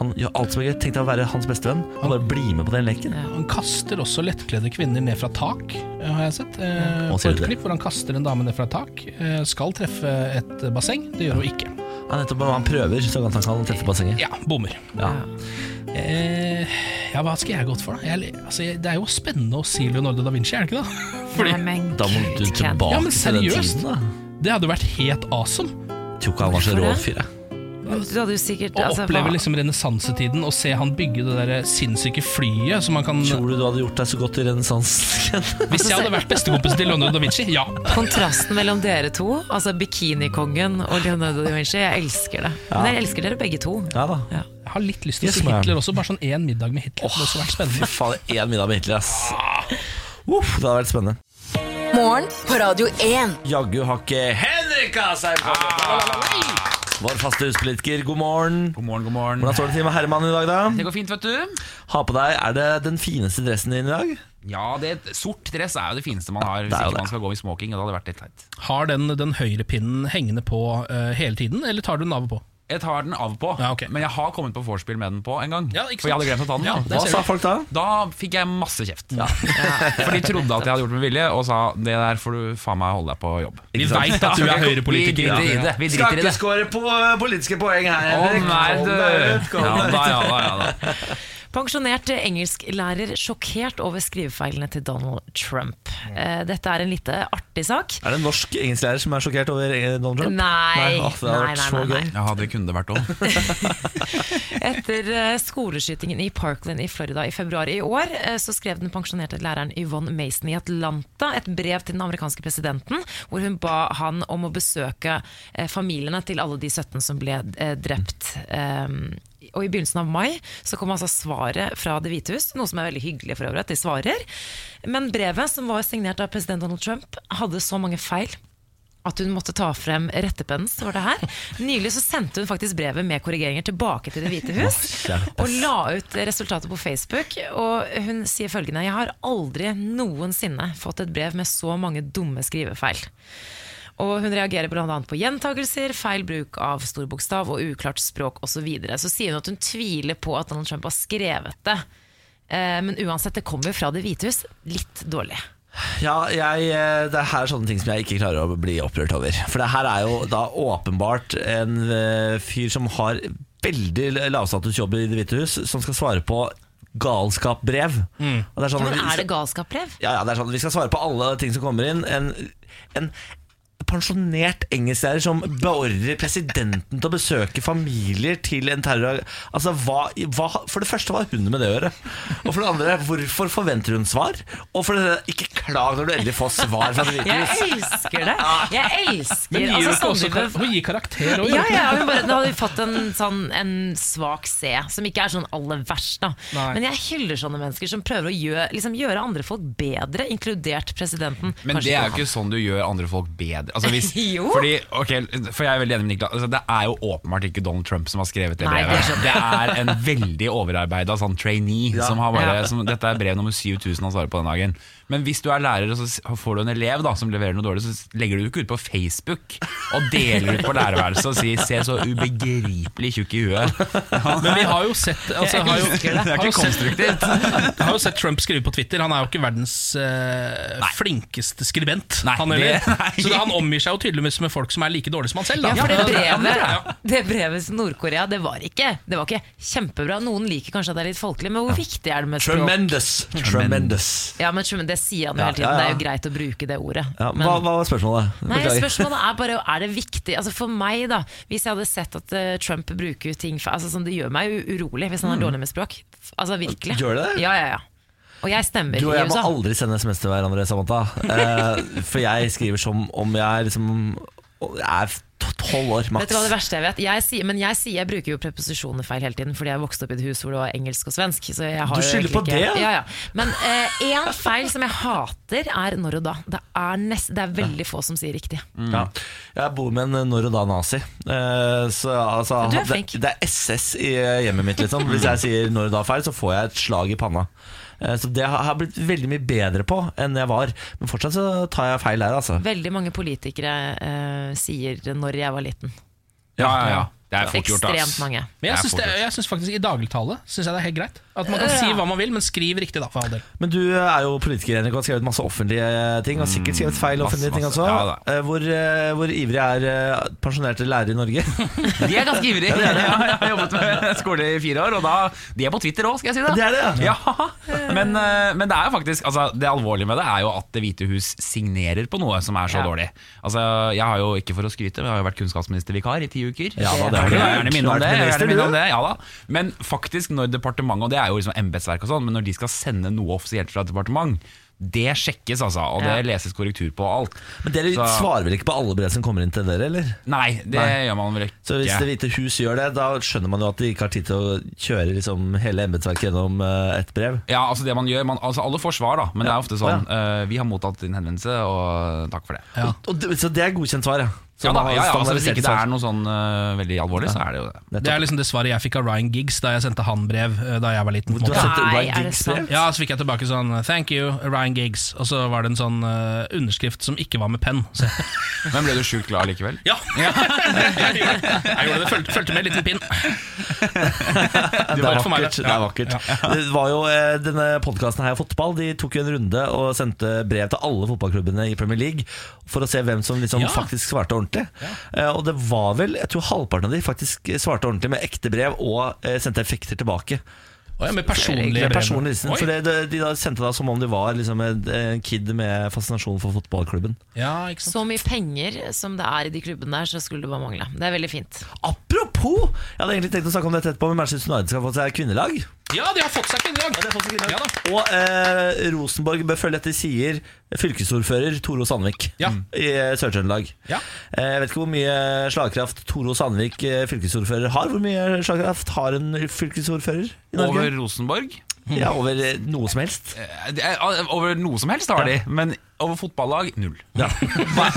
Han gjør alt som er gøy. Tenk deg å være hans bestevenn Han bare bli med på den leken. Han kaster også lettkledde kvinner ned fra tak, eh, har jeg sett. Eh, på et klipp hvor han kaster en dame ned fra tak. Eh, skal treffe et basseng. Det gjør hun ikke. Ja, nettopp, han prøver så godt han kan treffe bassenget. Ja, bommer. Ja. Eh, ja, hva skal jeg gått for, da? Jeg, altså, jeg, det er jo spennende å si Leonardo da Vinci, er det ikke det? Fordi, Nei, men Da må du tilbake Ja, men til den tiden. da det hadde vært helt awesome. Tror ikke han var så rå fyr. jeg. Du hadde jo sikkert Å altså, oppleve liksom renessansetiden og se han bygge det der sinnssyke flyet som man kan Tror du du hadde gjort deg så godt i renessansen? Hvis jeg hadde vært bestekompisen til Leonardo da Vinci, ja. Kontrasten mellom dere to, altså Bikinikongen og Leonardo da Vinci, jeg elsker det. Men jeg elsker dere begge to. Ja da. Ja. Jeg har litt lyst til å ma'am. Hitler også, bare sånn én middag med Hitler. Det hadde også vært Fy faen, én middag med Hitler, ass. Uff, det hadde vært spennende. Morgen på Radio 1. Jaggu har ikke Henrik av seg på Vår faste huspolitiker, god morgen. God morgen, god morgen. Hvordan står det til med Herman i dag, da? Det går fint, vet du. Ha på deg, Er det den fineste dressen din i dag? Ja, det, Sort dress er jo det fineste man har hvis ikke det. man skal gå i smoking. Og det hadde vært litt teit. Har den, den høyre pinnen hengende på uh, hele tiden, eller tar du den av og på? Jeg tar den av og på, Ja, ok. men jeg har kommet på vorspiel med den på en gang. Ja, ikke for jeg hadde glemt å ta den. Ja, det Hva ser sa du. folk da? Da fikk jeg masse kjeft. For de trodde at jeg hadde gjort det med vilje, og sa det der får du faen meg holde deg på jobb. Vi veit at du er høyrepolitiker. Vi driter i det. Vi driter i det. skåre på politiske poeng her, Å nei, du. Ja da, ja da, ja da. Pensjonert engelsklærer sjokkert over skrivefeilene til Donald Trump. Eh, Dette er en lite artig sak. Er det en norsk engelsklærer som er sjokkert over eh, Donald Trump? Nei, det nei, nei, nei, nei. gøy. Ja, det kunne det vært òg. Etter eh, skoleskytingen i Parkland i Florida i februar i år, så skrev den pensjonerte læreren Yvonne Mason i Atlanta et brev til den amerikanske presidenten, hvor hun ba han om å besøke familiene til alle de 17 som ble drept og i begynnelsen av mai så kom altså svaret fra Det hvite hus, noe som er veldig hyggelig for øvrig at de svarer. Men brevet, som var signert av president Donald Trump, hadde så mange feil at hun måtte ta frem rettepennen, står det her. Nylig så sendte hun faktisk brevet med korrigeringer tilbake til Det hvite hus. Og la ut resultatet på Facebook. Og hun sier følgende Jeg har aldri noensinne fått et brev med så mange dumme skrivefeil. Og hun reagerer bl.a. på gjentakelser, feil bruk av stor bokstav og uklart språk osv. Så, videre. så sier hun at hun tviler på at Donald Trump har skrevet det. Eh, Men uansett, det kommer jo fra Det hvite hus. Litt dårlig. Ja, jeg, eh, det er her sånne ting som jeg ikke klarer å bli opprørt over. For det her er jo da åpenbart en eh, fyr som har veldig lavstatusjobb i Det hvite hus, som skal svare på galskapbrev. Og det er sånn Ja, men er det galskapbrev? Ja, ja, det er sånn, Vi skal svare på alle ting som kommer inn. En, en pensjonert engelsklærer som beordrer presidenten til å besøke familier til en terror... Altså, hva, hva, For det første, hva har hun med det å gjøre? Og for det andre, hvorfor forventer hun svar? Og for det tredje, ikke klag når du endelig får svar fra Det hvite Jeg elsker det! Jeg elsker Men gir altså, ikke også kar Hun gir karakter òg, Ja, ja, hun bare, da hadde vi fått en, sånn, en svak C, som ikke er sånn aller verst. Da. Nei. Men jeg hyller sånne mennesker som prøver å gjøre, liksom, gjøre andre folk bedre, inkludert presidenten. Men Kanskje det er jo ikke sånn du gjør andre folk bedre. Altså hvis, Jo. fordi, okay, for jeg er veldig enig med Niklas altså Det er jo åpenbart ikke Donald Trump som har skrevet det Nei, det brevet. skjønner Det, er en veldig overarbeida sånn trainee. Ja. Som har bare, som, dette er brev nummer 7000 han svarer på den dagen. Men hvis du er lærer og så får du en elev da som leverer noe dårlig, så legger du det ikke ut på Facebook og deler ut på lærerværelset og sier 'se så ubegripelig tjukk i huet'. Men vi har jo sett altså, har jo, det. Er ikke konstruktivt. konstruktivt. har jo sett Trump skrive på Twitter. Han er jo ikke verdens uh, flinkeste skribent. Nei, han det- Så han omgir seg jo tydeligvis med folk som er like dårlige som han selv. Da. Ja, for det Ja, brevet, det brevet til Nord-Korea, det var ikke Det var ikke kjempebra. Noen liker kanskje at det er litt folkelig, men hvor viktig er det med språk? Tremendous. Tremendous. Ja, men Det sier han jo hele tiden. ja, ja. Det er jo greit å bruke det ordet. Ja, Men- hva, hva var spørsmålet? Nei, spørsmålet er bare Er det viktig Altså For meg da Hvis jeg hadde sett at uh, Trump bruker ting altså, sånn, Det gjør meg jo urolig Hvis han er dårlig med språk Altså virkelig Mm. Gjør det det? Ja, ja, ja Og jeg stemmer Du og jeg må aldri sende SMS til hverandre, Samantha. Eh, for jeg skriver som om jeg liksom er tolv år, maks. Vet du hva det verste jeg vet? Jeg sier, men jeg, sier, jeg bruker jo preposisjoner feil hele tiden Fordi jeg vokste opp i et hus hvor det var engelsk og svensk så jeg har Du skylder på det? Ja, ja. Men én feil som jeg hater Er når og da Det er, nest, det er veldig få som sier riktig Ja. Jeg bor med en når og da-nazi. Eh, så altså, det, det er SS i hjemmet mitt. Liksom. Hvis jeg sier når og da-feil, så får jeg et slag i panna. Eh, så det har jeg blitt veldig mye bedre på enn jeg var. Men fortsatt så tar jeg feil der, altså. Veldig mange politikere eh, sier når jeg var liten Ja, ja, ja. Det er fort gjort, ass. Ekstremt mange Men jeg Det er syns, det, jeg syns faktisk i dagligtale synes jeg det er helt greit. At man kan Ja. si hva man vil, men skriv riktig, da, for all del. Men du er jo politiker, Henrik, og har skrevet masse offentlige ting. Og sikkert skrevet feil masse, offentlige ting masse. også. Ja, da. Eh, hvor, eh, hvor ivrig er eh, pensjonerte lærere i Norge? De er ganske ivrige. Ja, Jeg har jobbet med skole i fire år, og da, de er på Twitter òg, skal jeg si det. Det er det, ja. Ja, men, eh, men det er jo faktisk altså, Det alvorlige med det er jo at Det hvite hus signerer på noe som er så Ja. dårlig. Altså, Jeg har jo ikke for å skryte, men jeg har jo vært kunnskapsministervikar i ti uker. Ja, da, det jeg vil gjerne minne om det. Jeg vil gjerne minne om det ja, da. Men faktisk når departementet, og det er jo liksom embetsverk og sånn, men når de skal sende noe offisielt fra et departement, det sjekkes, altså. Og det Ja. leses korrektur på alt. Men dere Så- svarer vel ikke på alle brev som kommer inn til dere, eller? Nei, det Nei. gjør man vel ikke. Så hvis Det hvite hus gjør det, da skjønner man jo at de ikke har tid til å kjøre liksom hele embetsverket gjennom et ett brev. Ja, altså det man gjør man, altså Alle får svar, da, men det er ofte sånn eh, Vi har mottatt din henvendelse, og takk for det. Ja. Og, det- så det er godkjent svar, ja? Ja, da, ja, ja, altså Hvis ikke det er noe sånn uh, veldig alvorlig, så er det jo det. Det er liksom det svaret jeg fikk av Ryan Giggs da jeg sendte han brev uh, da jeg var liten. Du har Ryan det Giggs brev? Ja, så fikk jeg tilbake sånn Thank you, Ryan Giggs. Og så var det en sånn uh, underskrift som ikke var med penn. Men ble du sjukt glad likevel? ja! jeg gjorde det. Fulgte, fulgte med en liten pinn. Det var er meg, vakkert. det. Det er vakkert. Det var jo, eh, denne podkasten her, Fotball, de tok jo en runde og sendte brev til alle fotballklubbene i Premier League for å se hvem som liksom Ja. faktisk svarte ordentlig. Eh, Og det var vel, jeg tror halvparten av de faktisk svarte ordentlig med ekte brev og eh, sendte effekter tilbake. Oh, ja, med personlige brev. For det, det, de da sendte det som om de var liksom en, kid med fascinasjon for fotballklubben. Ja, ikke sant? Så mye penger som det er i de klubbene der Så skulle det bare mangle Det er veldig fint Apropos! Jeg hadde egentlig tenkt å snakke om dette etterpå, men Manchester United skal få seg kvinnelag. Ja, de har fått seg kvinnelag. Ja, seg Ja Og eh, Rosenborg bør følge etter, sier fylkesordfører Toro Sandvik Ja. i eh, Sør-Trøndelag. Ja. Eh, jeg vet ikke hvor mye slagkraft Toro Sandvik, eh, fylkesordfører, har. Hvor mye slagkraft har en fylkesordfører i Norge? Over Rosenborg? Ja, over eh, noe som helst. Eh, er- Over noe som helst har de, men over fotballag null. Ja.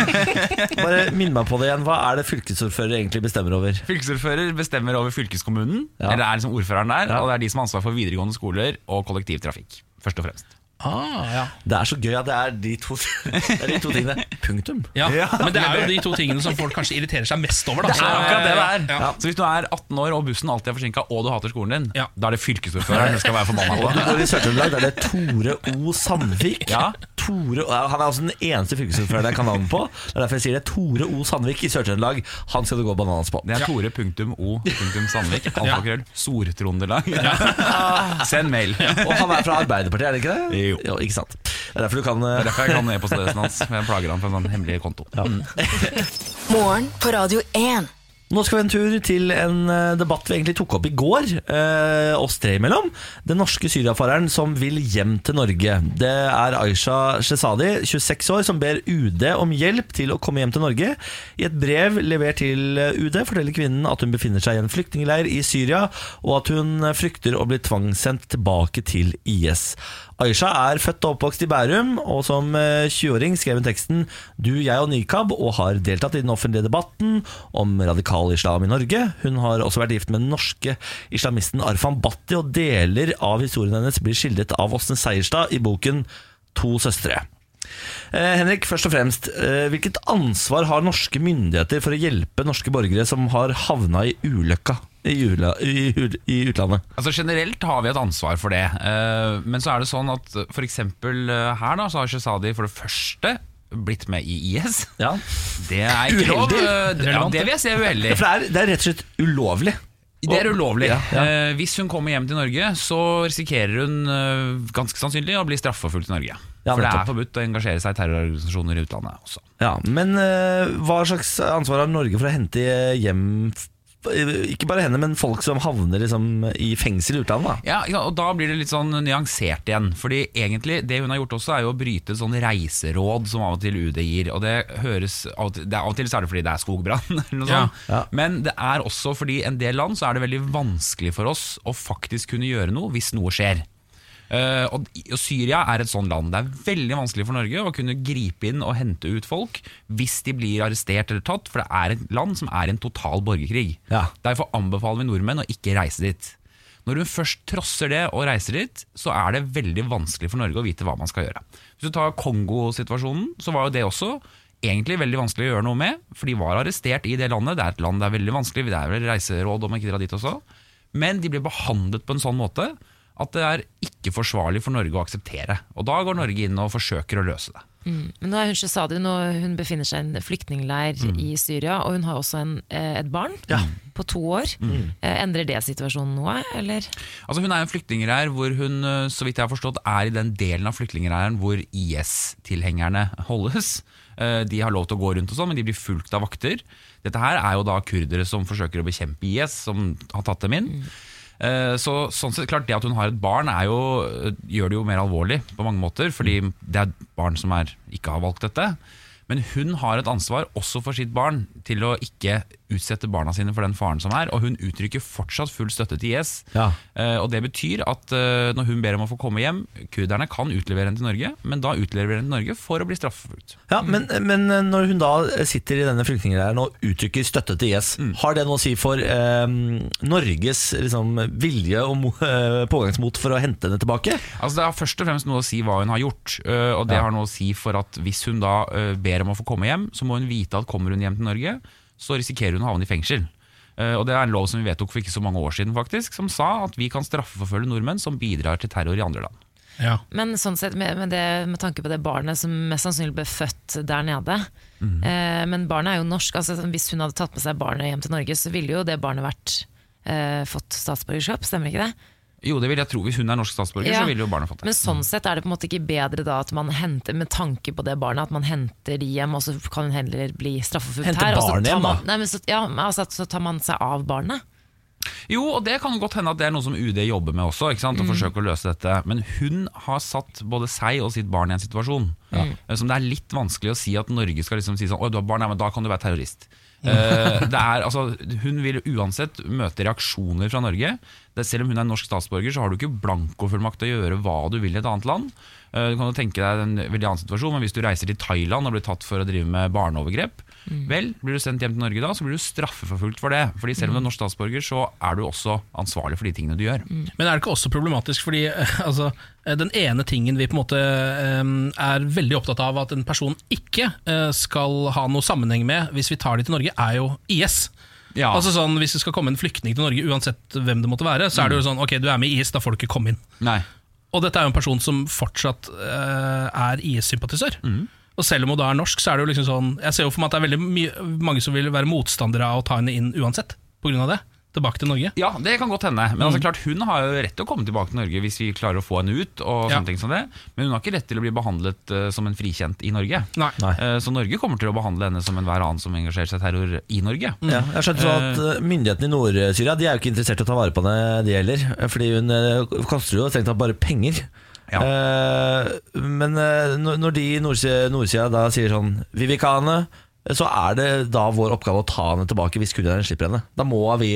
Bare minn meg på det igjen. Hva er det fylkesordfører egentlig bestemmer over? Fylkesordfører bestemmer over fylkeskommunen, Ja. eller er liksom ordføreren der, og det er de som har ansvar for videregående skoler og kollektivtrafikk. Først og fremst. Ah, ja. Det er så gøy at det er de to, er de to tingene. Punktum. Ja. Ja, Men det er jo de to tingene som folk kanskje irriterer seg mest over. Da. Det er akkurat det det er. Ja. Så hvis du er 18 år og bussen alltid er forsinka, og du hater skolen din, Ja. da er det fylkesordføreren du skal være forbanna Og du på. bor i Sør-Trøndelag, er det Tore O. Sandvik. Ja. Tore, han er også den eneste fylkesordføreren jeg kan navnet på. Det er derfor jeg sier det. Tore O. Sandvik i Sør-Trøndelag. Han skal du gå bananas på. Det er Tore punktum O punktum Sandvik. Alfakrøll. Sortrondelag. Send mail. Og han er fra Arbeiderpartiet, er det ikke det? Jo. ikke sant. Det er derfor du kan Det er derfor jeg kan e-postadressen hans. for Jeg plager han på en sånn hemmelig konto. Morgen på Radio 1. Nå skal vi en tur til en eh, debatt vi egentlig tok opp i går, eh, oss tre imellom. Den norske syriafareren som vil hjem til Norge. Det er Aisha Shesadi, 26 år, som ber UD om hjelp til å komme hjem til Norge. I et brev levert til eh, UD forteller kvinnen at hun befinner seg i en flyktningleir i Syria, og at hun frykter å bli tvangssendt tilbake til IS. Aisha er født og oppvokst i Bærum, og som eh, 20-åring skrev hun teksten 'Du, jeg og nikab', og har deltatt i den offentlige debatten om radikal islam i Norge. Hun har også vært gift med den norske islamisten Arfan Bhatti, og deler av historien hennes blir skildret av Åsne Seierstad i boken 'To søstre'. Eh, Henrik, først og fremst, eh, hvilket ansvar har norske myndigheter for å hjelpe norske borgere som har havna i ulykka i, jula, i, i utlandet? Altså Generelt har vi et ansvar for det, eh, men så er det sånn at f.eks. her da, så har Shezadi for det første blitt med i IS. Ja. Det er ikke lov. Eh, Ja, det vil jeg si er uheldig. For det er, det er rett og slett ulovlig. Det er ulovlig. Ja, ja. Eh, hvis hun kommer hjem til Norge, så risikerer hun eh, ganske sannsynlig å bli straffeforfulgt i Norge. Ja, For det er forbudt å engasjere seg i terrororganisasjoner i utlandet også. Ja, Men eh, hva slags ansvar har Norge for å hente hjem Ikke bare henne, men folk som havner liksom, i fengsel i utlandet? da? Ja, og Da blir det litt sånn nyansert igjen. Fordi egentlig det hun har gjort også, er jo å bryte sånn reiseråd som av og til UD gir. Og det høres Av og til, det er, av og til så er det fordi det er skogbrann, eller noe Ja. sånt. Ja. Men det er også fordi en del land så er det veldig vanskelig for oss å faktisk kunne gjøre noe hvis noe skjer. Eh, og, og Syria er et sånt land. Det er veldig vanskelig for Norge å kunne gripe inn og hente ut folk hvis de blir arrestert eller tatt, for det er et land som er i en total borgerkrig. Ja. Derfor anbefaler vi nordmenn å ikke reise dit. Når hun først trosser det og reiser dit, så er det veldig vanskelig for Norge å vite hva man skal gjøre. Hvis du tar Kongo-situasjonen, så var jo det også egentlig veldig vanskelig å gjøre noe med, for de var arrestert i det landet. Det er et land det er veldig vanskelig, det er vel reiseråd om ikke dra dit også. Men de ble behandlet på en sånn måte at det er ikke forsvarlig for Norge å akseptere. Og da går Norge inn og forsøker å løse det. Mm. Men da er hun Shezadi, nå hun befinner seg i en flyktningleir i Syria, og hun har også en, eh, et barn på to år. Mm. Endrer det situasjonen noe, eller? Altså Hun er en flyktningleir hvor hun eh, så vidt jeg har forstått, er i den delen av flyktningleiren hvor IS-tilhengerne holdes. Eh, De har lov til å gå rundt, og sånn, men de blir fulgt av vakter. Dette her er jo da kurdere som forsøker å bekjempe IS, som har tatt dem inn. Eh, Så sånn sett, klart Det at hun har et barn er jo, eh, gjør det jo mer alvorlig på mange måter, fordi det er barn som er, ikke har valgt dette. Men hun har et ansvar også for sitt barn til å ikke utsette barna sine for den faren som er, og hun uttrykker fortsatt full støtte til IS. Ja. Uh, og Det betyr at uh, når hun ber om å få komme hjem Kurderne kan utlevere henne til Norge, men da utleverer henne til Norge for å bli straffeforfulgt. Ja, men, men når hun da sitter i denne flyktningleiren og uttrykker støtte til IS, har det noe å si for uh, Norges liksom, vilje og mo- eh, pågangsmot for å hente henne tilbake? Altså Det har først og fremst noe å si hva hun har gjort. eh, og det Ja. har noe å si for at hvis hun da eh, ber om å få komme hjem, så må hun vite at kommer hun hjem til Norge, så risikerer hun å havne i fengsel. Eh, og Det er en lov som vi vedtok for ikke så mange år siden, faktisk, som sa at vi kan straffeforfølge nordmenn som bidrar til terror i andre land. Ja. Men sånn sett, med, med, det, med tanke på det barnet som mest sannsynlig ble født der nede mm. eh, Men barnet er jo norsk. Altså, hvis hun hadde tatt med seg barnet hjem til Norge, så ville jo det barnet vært eh, fått statsborgerskap, stemmer ikke det? Jo, det vil jeg tro. Hvis hun er norsk statsborger, Ja. så ville jo barnet fått det. Men sånn sett er det på en måte ikke bedre da at man henter, med tanke på det barnet, at man henter de hjem, og så kan hun heller bli straffeforfulgt Hente her. og så barnet tar hjem, da? man, nei, men så, ja, altså, så tar man seg av barnet. Jo, og det kan godt hende at det er noe som UD jobber med også, ikke sant? å Mm. forsøke å løse dette. Men hun har satt både seg og sitt barn i en situasjon ja. som det er litt vanskelig å si at Norge skal liksom si sånn Å, du har barn, ja, men da kan du være terrorist. Eh, er, altså, hun vil uansett møte reaksjoner fra Norge. Selv om hun er norsk statsborger, så har du ikke blankofullmakt til å gjøre hva du vil i et annet land. Eh, du kan jo tenke deg en veldig annen situasjon, men Hvis du reiser til Thailand og blir tatt for å drive med barneovergrep, vel, blir du sendt hjem til Norge da, så blir du straffeforfulgt for det. Fordi Selv om du er norsk statsborger, så er du også ansvarlig for de tingene du gjør. Men er det ikke også problematisk fordi altså, eh, den ene tingen vi på en måte eh, er veldig opptatt av at en person ikke skal ha noe sammenheng med hvis vi tar de til Norge, er jo IS. Ja. Altså sånn, Hvis det skal komme en flyktning til Norge, uansett hvem det måtte være, så er det jo sånn ok, du er med i IS, da får du ikke komme inn. Nei. Og dette er jo en person som fortsatt uh, er IS-sympatisør. Og selv om hun da er norsk, så er det jo liksom sånn Jeg ser jo for meg at det er veldig mange som vil være motstandere av å ta henne inn uansett, på grunn av det. Tilbake til Norge. Ja, det kan godt hende. Men altså, klart, hun har jo rett til å komme tilbake til Norge hvis vi klarer å få henne ut. og Ja. sånne ting som det Men hun har ikke rett til å bli behandlet uh, som en frikjent i Norge. Nei. Eh, så Norge kommer til å behandle henne som enhver annen som engasjerer seg i terror i Norge. Ja, jeg skjønte sånn at uh, Myndighetene i Nord-Syria De er jo ikke interessert i å ta vare på henne, de heller. Fordi hun koster jo strengt tatt bare penger. Ja. Eh, men når de i Nordsida, Nordsida da sier sånn Vi vil ikke ha henne, så er det da vår oppgave å ta henne tilbake hvis kurderne slipper henne. Da må vi,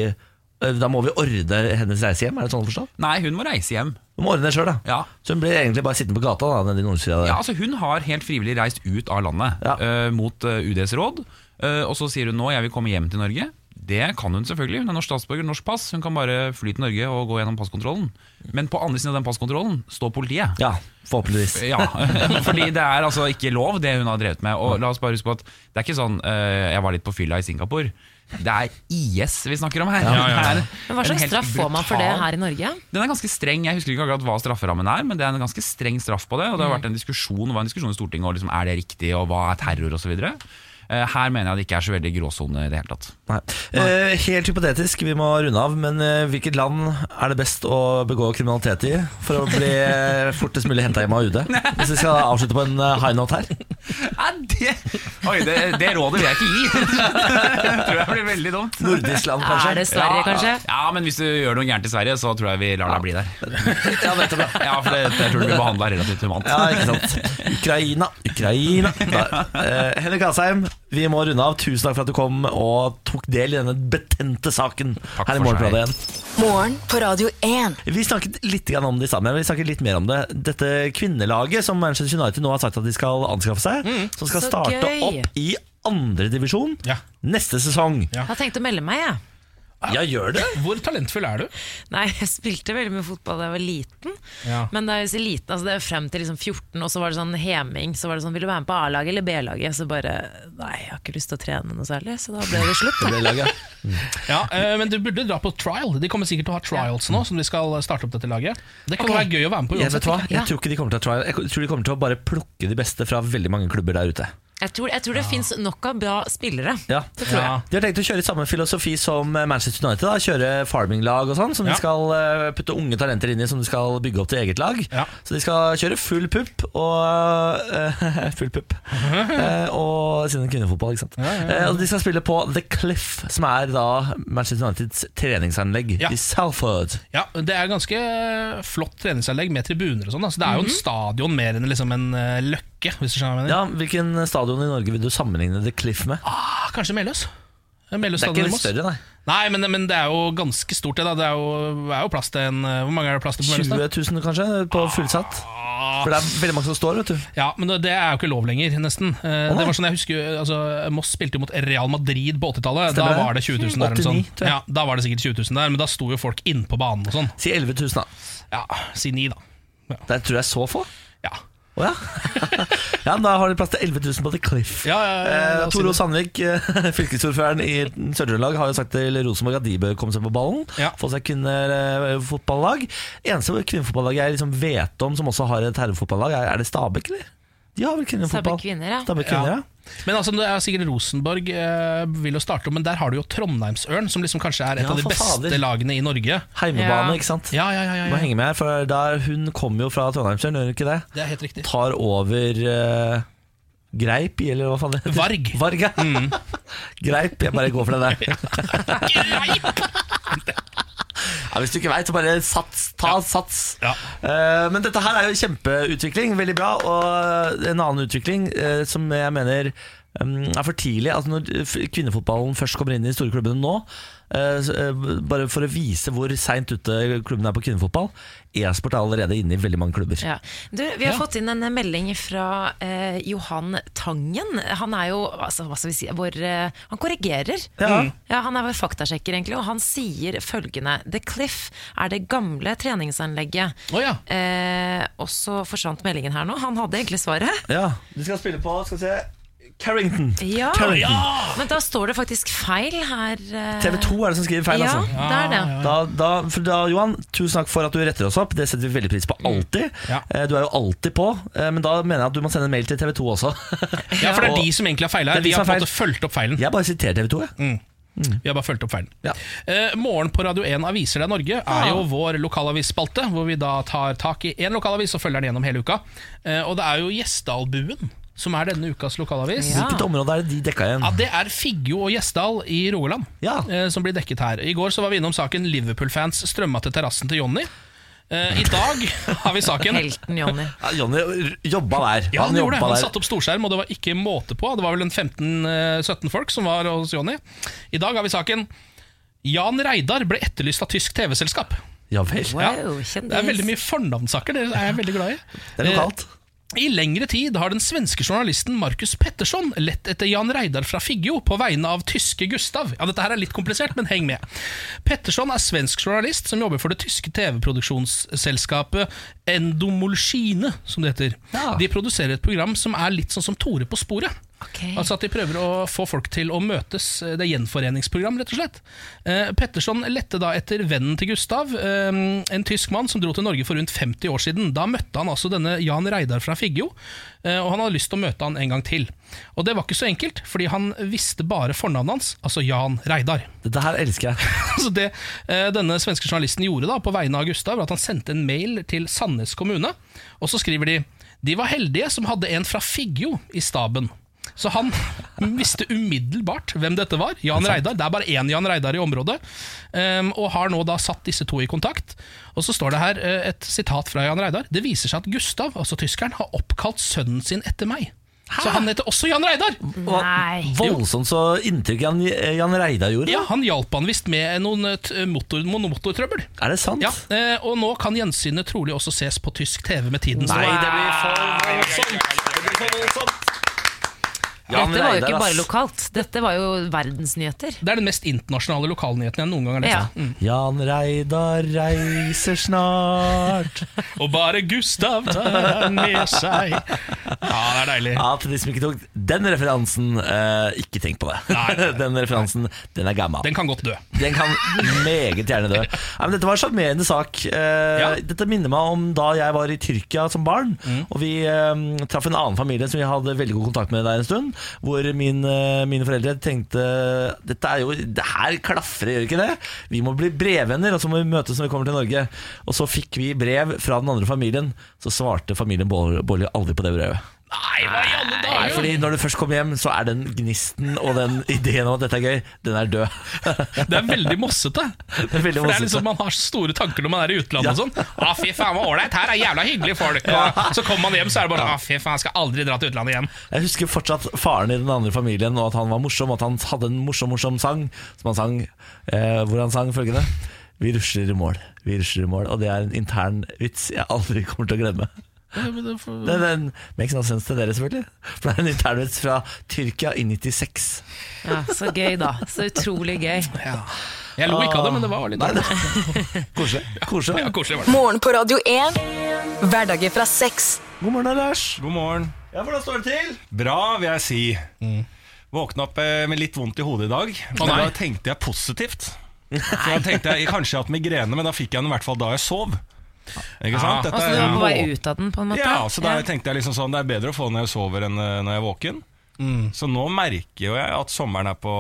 da må vi ordne hennes reise hjem, er det sånn å forstå? Nei, hun må reise hjem. Hun må ordne det sjøl, da. Ja. Så hun blir egentlig bare sittende på gata da, nede i Nord-Syria. der. Ja, altså Hun har helt frivillig reist ut av landet eh, mot eh, UDs råd. Uh, og så sier hun nå jeg vil komme hjem til Norge. Det kan hun selvfølgelig. Hun er norsk statsborger, norsk pass. Hun kan bare fly til Norge og gå gjennom passkontrollen. Men på andre siden av den passkontrollen står politiet. Ja, forhåpentligvis. Ja, fordi det er altså ikke lov, det hun har drevet med. Og la oss bare huske på at det er ikke sånn eh, Jeg var litt på fylla i Singapore. Det er IS vi snakker om her. Ja, ja, ja. Men Hva slags straff får man for det her i Norge? Den er ganske streng. Jeg husker ikke akkurat hva strafferammen er, men det er en ganske streng straff på det. Og det har vært en diskusjon, det var en diskusjon i Stortinget om liksom, er det riktig, og hva er terror osv. Her mener jeg det ikke er så veldig gråsone i det hele tatt. Nei. Eh, helt hypotetisk, vi må runde av, men eh, hvilket land er det best å begå kriminalitet i for å bli eh, fortest mulig henta hjem av UD? Hvis vi skal avslutte på en eh, high note her. det, oi, det, det rådet vil jeg ikke gi. Det tror jeg blir veldig dumt. Nordisk land, kanskje? Er det Sverige, ja, kanskje? Ja, men hvis du gjør noe gærent i Sverige, så tror jeg vi lar deg bli der. Ja, nettopp, ja. Ja, for det, jeg tror du blir behandla relativt humant. Ja, ikke sant. Ukraina, Ukraina. Da. Eh, Henrik Asheim, vi må runde av. Tusen takk for at du kom og tok del i denne betente saken her i Morgenbladet igjen. Morgen på Radio 1. Vi snakket litt om det sammen. men vi snakket litt mer om det. Dette kvinnelaget som Manchester United nå har sagt at de skal anskaffe seg, som skal Så starte gøy. opp i andredivisjon neste sesong. Jeg har tenkt å melde meg, jeg. Ja, gjør det? Hvor talentfull er du? Nei, jeg spilte veldig mye fotball da jeg var liten. Ja. Men da jeg var liten, altså det er frem til liksom 14, og så var det sånn heming. Så var det sånn, Vil du være med på A-laget eller B-laget? Så bare Nei, jeg har ikke lyst til å trene noe særlig. Så da ble det slutt. da. Ja, eh, Men du burde dra på trial. De kommer sikkert til å ha trials nå, som de skal starte opp dette laget. Det kan okay. være gøy å være med på Jeg, vet uansett. hva? jeg. jeg tror ikke de kommer til å trial Jeg tror de kommer til å bare plukke de beste fra veldig mange klubber der ute. Jeg tror, jeg tror det finnes nok av bra spillere. Ja. Det tror jeg. De har tenkt å kjøre samme filosofi som Manchester United. Da. Kjøre farming-lag og sånn, som Ja. de skal eh, putte unge talenter inn i, som de skal bygge opp til eget lag. Så de skal kjøre full pupp og eh, Full pupp. Eh, og siden kvinnefotball, ikke sant. Eh, og de skal spille på The Cliff, som er da Manchester Uniteds treningsanlegg i Salford. Ja, Det er ganske flott treningsanlegg med tribuner og sånn. Så det er jo en stadion mer enn liksom en eh, løkke, hvis du skjønner hva jeg mener. Ja, Hvilken stadion i Norge vil du sammenligne The Cliff med? Ah, kanskje Meløs. Meløs Det er ikke større, nei. Nei, men, men det er jo ganske stort. Det, da. det er jo, er jo plass til en Hvor mange er det plass til på Meløs? 20 da? 000 kanskje, på fullsatt. For det er veldig mange som står, vet du. Ja, men det, er jo ikke lov lenger, nesten. Eh, det var sånn jeg husker altså, Moss spilte jo mot Real Madrid på 80-tallet. Da Stemmer det. var det 20 000 der. eller 89, sånn. tror jeg. Ja, da var det sikkert 20 000 der, men da sto jo folk inne på banen og sånn. Si 11 000, da. Ja, si 9, da. Det tror jeg så få. Ja. Å ja. ja, Da har de plass til 11 000 på The Cliff. Ja, ja, ja, eh, Toro. Sandvik, eh, fylkesordføreren i Sør-Trøndelag, har jo sagt til Rosenborg at de bør komme seg på ballen. Få seg kvinnefotballag. Eneste kvinnefotballaget jeg liksom vet om som også har et herrefotballag, er, er det Stabæk, eller? De har vel kvinnefotball? Kvinner, ja. Kvinner, ja. Men altså, det er sikkert Rosenborg eh, vil jo starte opp, men der har du jo Trondheimsørn, som liksom kanskje er et Ja, av de beste fader. lagene i Norge. Heimebane, ikke sant? Ja, ja, ja, ja, Må henge med her, for der, Hun kommer jo fra Trondheimsørn, gjør hun ikke det? Det er helt riktig. Tar over eh, Greip, eller hva faen det heter? Varg. Varg, ja. Greip, jeg bare går for det der. Ja, hvis du ikke veit, så bare sats. Ta sats. Uh, men dette her er jo kjempeutvikling. Veldig bra. Og en annen utvikling uh, som jeg mener er for tidlig. Altså Når kvinnefotballen først kommer inn i de store klubbene nå, eh, eh, bare for å vise hvor seint ute klubben er på kvinnefotball E-sport er allerede inne i veldig mange klubber. Ja. Du, vi har Ja. fått inn en melding fra eh, Johan Tangen. Han er jo altså, hva skal vi si, vår, eh, Han korrigerer. Ja. Ja, han er vår faktasjekker, egentlig, og han sier følgende The Cliff er det gamle treningsanlegget. eh, og så forsvant meldingen her nå. Han hadde egentlig svaret. Ja, Du skal spille på skal vi se Carrington. Ja. Carrington. Men da står det faktisk feil her. eh. TV 2 er det som skriver feil, ja, altså. det er det. Da, da, for da, Johan, tusen takk for at du retter oss opp. Det setter vi veldig pris på alltid. Ja. Du er jo alltid på, eh, men da mener jeg at du må sende en mail til TV 2 også. Ja, for det er de som egentlig har feila her. er de De som har på en måte fulgt opp feilen. Jeg bare siterer TV 2, jeg. Vi har bare fulgt opp feilen. Eh, morgen på Radio 1 Aviser deg Norge er jo vår lokalavisspalte, hvor vi da tar tak i én lokalavis og følger den gjennom hele uka. Eh, og det er jo Gjesdalbuen som er denne ukas lokalavis. Hvilket område er det de dekka igjen? Ja, Det er Figgjo og Gjesdal i Rogaland eh, som blir dekket her. I går så var vi innom saken Liverpool-fans strømma til terrassen til Jonny. Eh, I dag har vi saken Helten Jonny. Ja, Jonny jobba der. Ja, han, gjorde det. Han satte opp storskjerm, og det var ikke måte på. Det var vel en 15-17 folk som var hos Jonny. I dag har vi saken Jan Reidar ble etterlyst av tysk TV-selskap. Ja vel. Wow. Det er veldig mye fornavnsaker, det er jeg veldig glad i. Det er lokalt. I lengre tid har den svenske journalisten Markus Petterson lett etter Jan Reidar fra Figgjo på vegne av tyske Gustav. Ja, Dette her er litt komplisert, men heng med. Petterson er svensk journalist som jobber for det tyske TV-produksjonsselskapet Endomolskine, som det heter. De produserer et program som er litt sånn som Tore på sporet. Altså at De prøver å få folk til å møtes. eh, Det er gjenforeningsprogram, rett og slett. Eh, Petterson lette da etter vennen til Gustav, eh, en tysk mann som dro til Norge for rundt 50 år siden. Da møtte han altså denne Jan Reidar fra Figgjo, eh, og han hadde lyst til å møte han en gang til. Og det var ikke så enkelt, fordi han visste bare fornavnet hans, altså Jan Reidar. Dette her elsker jeg. Så det eh, denne svenske journalisten gjorde da på vegne av Gustav, var at han sendte en mail til Sandnes kommune, og så skriver de De var heldige som hadde en fra Figgjo i staben. Så han visste umiddelbart hvem dette var. Jan Reidar. Det er bare én Jan Reidar i området. Um, og har nå da satt disse to i kontakt. Og så står det her eh, et sitat fra Jan Reidar. Det viser seg at Gustav, altså tyskeren, har oppkalt sønnen sin etter meg. Så han heter også Jan Reidar! Nei. Voldsomt så inntrykk Jan, Jan Reidar gjorde. Ja, Han hjalp han visst med noen eh, motor, motortrøbbel. Er det sant? Ja, eh, Og nå kan gjensynet trolig også ses på tysk TV med tiden. Nei, det blir for voldsomt! Det blir for voldsomt. Jan Dette var jo Reidar, ikke bare lokalt, dette var jo verdensnyheter. Det er den mest internasjonale lokalnyheten jeg noen gang har lest. Ja. Mm. Jan Reidar reiser snart Og bare Gustav tar han med seg. Ja, det er deilig. Ja, til de som ikke tok den referansen, eh, ikke tenk på det. den referansen, den er gammel. Den kan godt dø. Den kan meget gjerne dø. Nei, men dette var en sjarmerende sak. Eh, Dette minner meg om da jeg var i Tyrkia som barn. Og vi eh, traff en annen familie som vi hadde veldig god kontakt med der en stund. Hvor min, eh, mine foreldre tenkte Dette er jo, det her klaffer, gjør ikke det? Vi må bli brevvenner, og så må vi møtes når vi kommer til Norge. Og så fikk vi brev fra den andre familien. Så svarte familien Baarli aldri på det brevet. Nei, hva i alle Nei, dager? fordi Når du først kommer hjem, så er den gnisten og den ideen om at dette er gøy, den er død. Det er veldig mossete. Det er veldig For det er liksom Man har store tanker når man er i utlandet Ja. og sånn. Å, fy faen, hva ålreit, her er jævla hyggelige folk. Og så kommer man hjem, så er det bare Å, fy faen, jeg skal aldri dra til utlandet igjen. Jeg husker fortsatt faren i den andre familien, og at han var morsom. og At han hadde en morsom morsom sang som han sang, eh, hvor han sang følgende Vi rusler i mål, vi rusler i mål. Og det er en intern vits jeg aldri kommer til å glemme. Det er en makes no sense til dere, selvfølgelig. For det er en internvits fra Tyrkia i 96. Ja, Så gøy, da. Så utrolig gøy. Jeg lo ikke av det, men det var litt Nei, det- Koselig. Koselig. Ja, koselig. Morgen på Radio 1. Hverdager fra sex. God morgen, Lars. God morgen. Ja, Hvordan står det til? Bra, vil jeg si. Våkna opp eh, med litt vondt i hodet i dag. Men da tenkte jeg positivt. Så da tenkte jeg kanskje jeg har hatt migrene, men da fikk jeg den i hvert fall da jeg sov. Ikke sant? Dette Altså, du er på vei ut av den, på en måte? Ja, så da tenkte jeg liksom sånn Det er bedre å få den når jeg sover enn eh, når jeg er våken. Så nå merker jo jeg at sommeren er på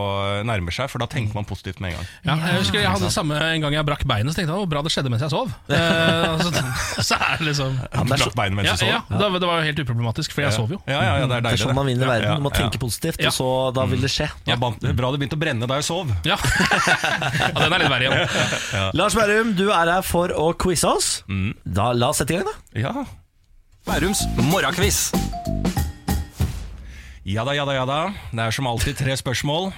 nærmer seg, for da tenker man positivt med en gang. Ja, jeg husker jeg hadde det samme en gang jeg brakk beinet, så tenkte jeg hvor bra det skjedde mens jeg sov. Eh, altså, så er det liksom Ja, du brakk beinet mens ja, du sov? Ja, det, var- jo helt uproblematisk, for jeg Ja. sov jo. Ja, ja, ja, det er Det er sånn man vinner verden. Du må tenke positivt, Ja. og så da vil det skje. Ja, bra det begynte å brenne da jeg sov. Ja, ja den er litt verre igjen. Lars Berrum, du er her for å quize oss. Mm. Da, la oss sette i gang, da. Ja. Bærums morgenquiz. Ja da, ja da, ja da. Det er som alltid tre spørsmål.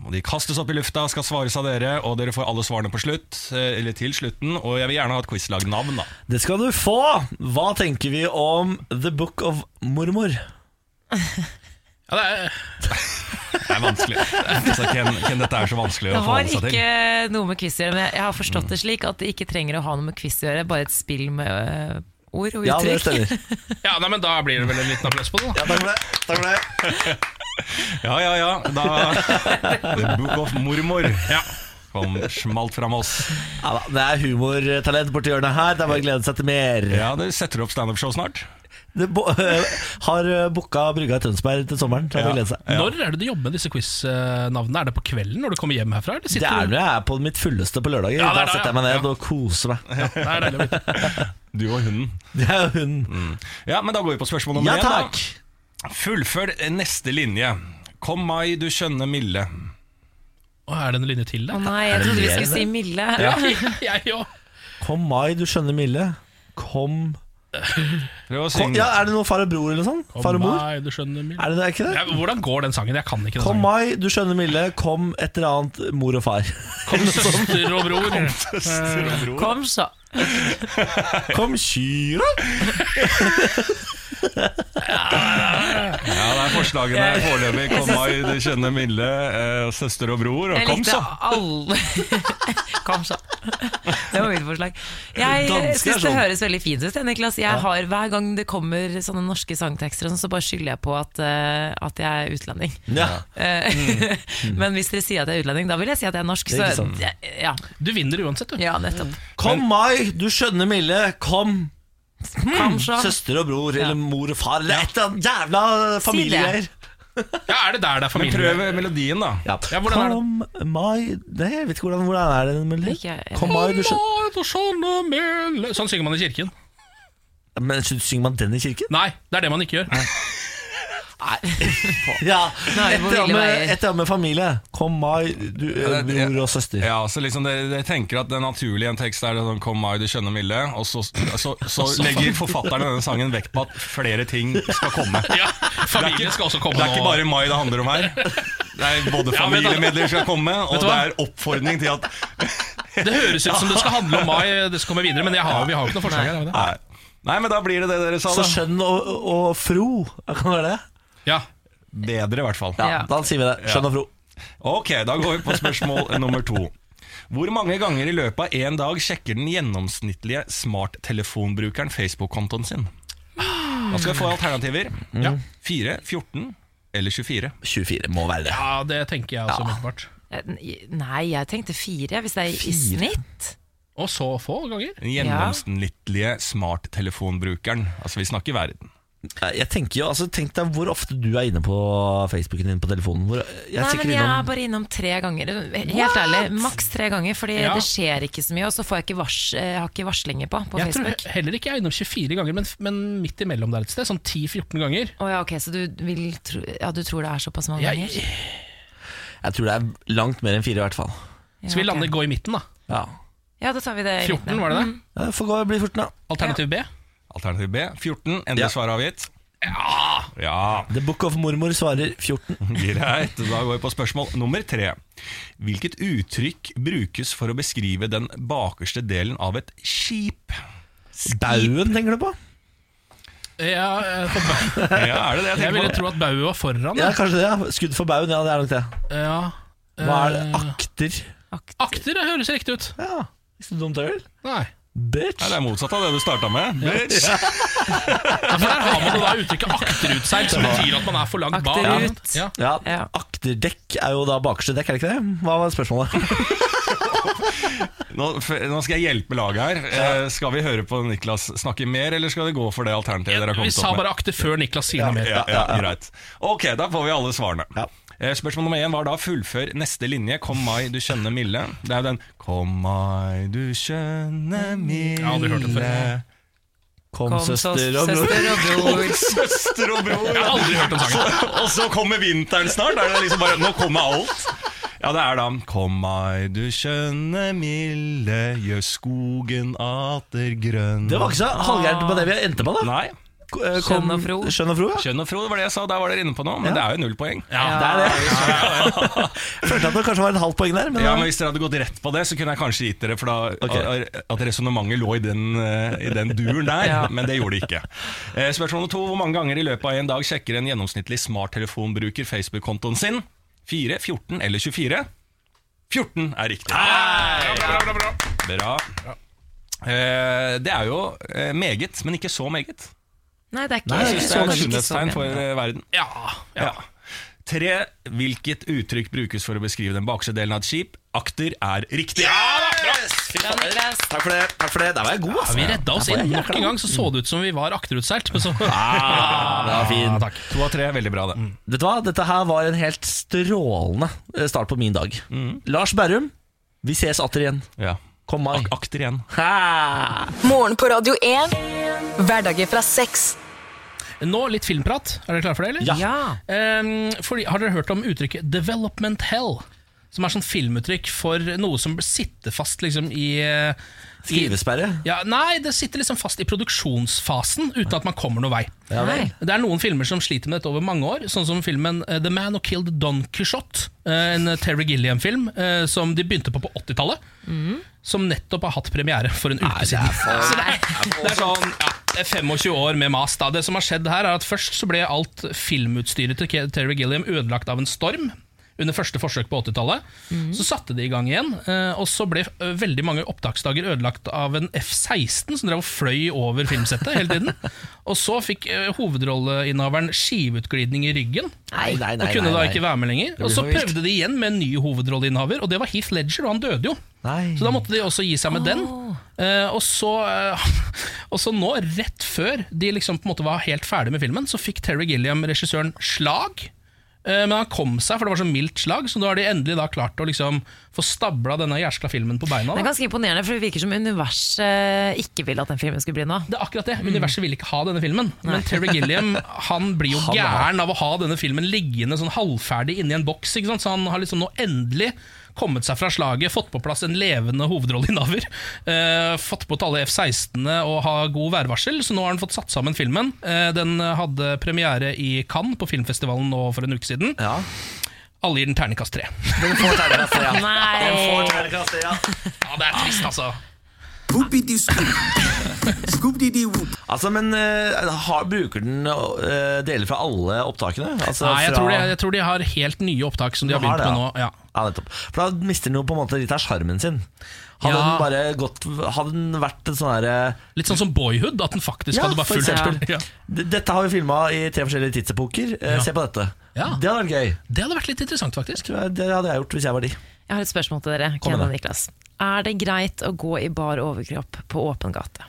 Og De kastes opp i lufta, skal svares av dere, og dere får alle svarene på slutt. eh, Eller til slutten. Og jeg vil gjerne ha et quizlagnavn, da. Det skal du få! Hva tenker vi om The Book of Mormor? Ja, det er, Det er vanskelig. Altså, Ken, Ken, dette er så vanskelig å forholde seg til. Det har ikke noe med quiz å gjøre, men jeg har forstått det slik at det ikke trenger å ha noe med quiz å gjøre, bare et spill med øh, ord og Ja, det uttrykk. stemmer. ja, nei, men Da blir det vel en liten applaus på det, da. Ja, takk for det. Takk for det. Ja, ja, ja. Da The Book of Mormor Ja. kom smalt fram oss. Ja, da, det er humortalent borti hjørnet her. Det er bare å glede seg til mer. Ja, Dere setter opp standup-show snart? Det bo har eh, booka brygga i Tønsberg til sommeren. Så å glede seg. Når er det du jobber med disse quiz-navnene? Er det på kvelden når du kommer hjem herfra? Eller Det er når jeg er på mitt fulleste på lørdager. Ja, det da setter jeg meg ned Ja. og koser meg. Det er deilig å vite. Du og hunden. Det er hunden. Mm. Ja, men da går vi på spørsmål nummer Ja, én. Ja, takk. Fullfør neste linje. Kom mai, du skjønne milde. Å, er det en linje til Å der? nei, jeg trodde vi skulle si milde. Mille. Ja, jeg òg. Kom mai, du skjønner milde. Kom Prøv å synge. ja, Er det noe far og bror eller sånn? Far og mor? Mai, du skjønner Mille. Er det det ikke det? Ja, hvordan går den sangen? Jeg kan ikke den Kom sangen. mai, du skjønner milde. Kom et eller annet mor og far. Kom søster og bror. Søster og bror. Kom så. Kom kyra! Ja, det er forslagene foreløpig. Kom mai, du skjønner milde. Eh, søster og bror. Og kom så. alle Kom så. Det var mitt forslag. Jeg syns det sånn. høres veldig fint ut. Niklas. Jeg har, hver gang det kommer sånne norske sangtekster, sånn, så bare skylder jeg på at, eh, at jeg er utlending. Ja. Eh, Men hvis dere sier at jeg er utlending, da vil jeg si at jeg er norsk. Så, ja, Du vinner uansett, du. ja, nettopp. Kom mai, du skjønner milde. Kom Kom så. søster og bror eller mor og far eller et eller annet jævla familiegreier. Ja, Er det der det er Men familie? prøv melodien, da. Ja. Ja, hvordan er det? Kom mai Nei, jeg vet ikke hvordan, hvordan er det den melodien? Kom mai, du skjønner. Sånn synger man i kirken. Men synger man den i kirken? Nei, det er det man ikke gjør. Nei, et hvor eller med, veier. et eller annet med familie. Kom mai, du, Ja, bror og søster. Ja, så liksom det, Jeg tenker at det naturlige i en tekst er det sånn Kom mai, du skjønner milde. Og så, så, så legger forfatteren denne sangen vekt på at flere ting skal komme. Ja, Familie skal også komme Det er ikke bare mai det handler om her. Det er Både familiemidler familiemedlemmer skal komme, og det er oppfordring til at Det høres ut som det skal handle om mai, det skal komme videre, men jeg har, vi har jo ikke noe forslag her. Nei, Nei men da blir det det dere sa, Så skjønn og, og fro. Kan det være det? Ja. Bedre, i hvert fall. Ja. Da sier vi det. Skjønn og fro. Ok, da går vi på spørsmål nummer to. Hvor mange ganger i løpet av én dag sjekker den gjennomsnittlige smarttelefonbrukeren Facebook-kontoen sin? Da skal vi få alternativer. Ja. 4, 14 eller 24. 24 må være det. ja, det tenker jeg også umiddelbart. Eh, Nei, jeg tenkte fire, hvis det er i Fire? snitt. Og så få ganger. Den gjennomsnittlige smarttelefonbrukeren. Altså, vi snakker verden. Jeg tenker jo, altså Tenk deg hvor ofte du er inne på Facebooken din på telefonen. Hvor, jeg er Nei, men jeg er bare innom tre ganger. Helt ærlig, maks tre ganger, Fordi Ja. det skjer ikke så mye, og så får jeg ikke, vars, jeg har ikke varslinger på på Jeg tror Facebook. heller ikke jeg er innom 24 ganger, men, men midt imellom der et sted. Sånn 10-14 ganger. Oh, ja, ok, Så du, vil tro, ja, du tror det er såpass mange jeg, ganger? Jeg tror det er langt mer enn fire, i hvert fall. Så vi Ja, ok. lander gå i midten, da. Ja, Ja, da tar vi det i 14, midten. var det det? Mm. ja Får gå, bli 14, da. Alternativ B. Alternativ B 14. Endelig Ja. svar avgitt. Ja! ja. The Book of Mormor svarer 14. Greit, da går vi på spørsmål nummer tre. Hvilket uttrykk brukes for å beskrive den bakerste delen av et skip? Bauen, tenker du på? Ja, eh, for Ja, er det det jeg jeg ville på? tro at bauet var foran. Ja, kanskje det. ja Skudd for bauen, ja, det er nok det. Ja. Hva er det? Akter? Akter? Akter det høres riktig ut. Ja, ikke så dumt, det vel? Nei. Bitch. Ja, det er motsatt av det du starta med. Bitch. Ja, for Der har man jo da uttrykket 'akterutseil', som betyr at man er for langt bak. Ja. Ja, Ja. Akterdekk er jo da bakerste dekk, er det ikke det? Hva var spørsmålet? Nå, nå skal jeg hjelpe laget her. Eh, skal vi høre på Niklas snakke mer, eller skal vi gå for det alternativet dere har Vi kommet sa opp med? bare akter før Niklas sier noe mer. Ja, ja, greit. Ok, da får vi alle svarene. Eh, Spørsmål nummer én var da fullfør neste linje. Kom mai, du skjønne milde. Det er jo den Kom mai, du skjønne milde. Jeg har aldri hørt den før. Kom, Kom, søster og bror. søster og bror. Søster og bror. Jeg har aldri hørt om sangen. Og så kommer vinteren snart. Er det liksom bare, nå kommer alt. Ja, det er da Kom mai, du skjønne milde, gjør skogen atter grønn. Det var ikke så halvgærent på det vi endte på, da. Nei. Eh, Skjønn og fro. Skjønn og fro, ja. Skjønn og Fro, det var det jeg sa. Der var dere inne på noe. Men det er jo null poeng. Ja, Det er det. Følte at det kanskje var et halvt poeng der. Men Ja, men Hvis dere hadde gått rett på det, så kunne jeg kanskje gitt dere For da okay. at resonnementet lå i den, eh, i den duren der. Men det gjorde det ikke. Eh, Spørsmål nummer to. Hvor mange ganger i løpet av en dag sjekker en gjennomsnittlig smarttelefonbruker Facebook-kontoen sin? 4, 14 eller 24? 14 er riktig. Bra, bra, bra, bra. Eh, Det er jo eh, meget, men ikke så meget. Nei, det er ikke, Jeg synes det er et ikke så sunnhetstegn for eh, verden. Ja, ja. Ja. Tre. Hvilket uttrykk brukes for å beskrive den bakre delen av et skip? Akter er riktig. Bra, Niklas. Takk for det. Takk for det. Der var jeg god, Ja, altså. vi redda oss inn. Nok en gang så så det ut som vi var akterutseilt. Men så Ah, det var fin. Ja, takk. To av tre, veldig bra det. Vet du hva? Dette her var en helt strålende eh, start på min dag. Lars Berrum, vi ses atter igjen. Ja. Kom meg. Ak akter igjen. Ha! Morgen på Radio 1. Hverdager fra seks. Nå litt filmprat. Er dere klare for det, eller? Ja. Um, fordi, har dere hørt om uttrykket 'development hell'? Som er sånn filmuttrykk for noe som sitter fast liksom i eh, Skrivesperre. Ja, nei, det sitter liksom fast i produksjonsfasen uten at man kommer noen vei. Ja, vel. Det er noen filmer som sliter med dette over mange år, sånn som filmen uh, The Man Who Killed Don Quijote. Uh, en Terry Gilliam-film uh, som de begynte på på 80-tallet. Som nettopp har hatt premiere for en uke siden. Så det, er, det er sånn ja, det er 25 år med mas. da Det som har skjedd her er at Først så ble alt filmutstyret til Terry Gilliam ødelagt av en storm. Under første forsøk på 80-tallet. Så satte de i gang igjen. eh, Og så ble eh, veldig mange opptaksdager ødelagt av en F-16 som drev og fløy over filmsettet hele tiden. Og så fikk eh, hovedrolleinnehaveren skiveutglidning i ryggen. Nei, nei, nei, og kunne nei, da ikke være med lenger. Og så prøvde de igjen med en ny hovedrolleinnehaver, og det var Heath Ledger, og han døde jo. Nei. Så da måtte de også gi seg med den. Uh, og, så, uh, og så nå, rett før de liksom på en måte var helt ferdig med filmen, så fikk Terry Gilliam, regissøren, slag. Eh, men han kom seg, for det var så mildt slag, så nå har de endelig da klart å liksom få stabla denne jæskla filmen på beina. Det er ganske imponerende, for det virker som universet ikke vil at den filmen skulle bli noe. Det er akkurat det. Universet vil ikke ha denne filmen. Men Terry Gilliam han blir jo gæren av å ha denne filmen liggende sånn halvferdig inni en boks. Ikke sant? Så han har liksom nå endelig kommet seg fra slaget, fått på plass en levende hovedrolleinnehaver. Eh, fått på alle F-16-ene og ha god værvarsel, så nå har han fått satt sammen filmen. Uh, den hadde premiere i Cannes på filmfestivalen nå for en uke siden. Ja. Alle gir den terningkast tre. Den får terningkast tre, ja. Nei. Den får terningkast tre, ja. Ja, det er trist, altså. Altså, men uh, har, bruker den uh, deler fra alle opptakene? Altså, Nei, jeg fra- tror, de, jeg tror de har helt nye opptak som de har har begynt det, med nå. ja. Ja. For da mister den jo på en måte litt av sjarmen sin. Hadde Ja. den bare gått Hadde den vært en sånn herre Litt sånn som Boyhood, at den faktisk Ja, hadde bare fulgt. Dette har vi filma i tre forskjellige tidsepoker. Uh, Ja. Se på dette. Ja. Det hadde vært gøy. Det hadde vært litt interessant, faktisk. Det hadde jeg gjort hvis jeg var de. Jeg har et spørsmål til dere, Kom Ken og det. Niklas. Er det greit å gå i bar overkropp på åpen gate?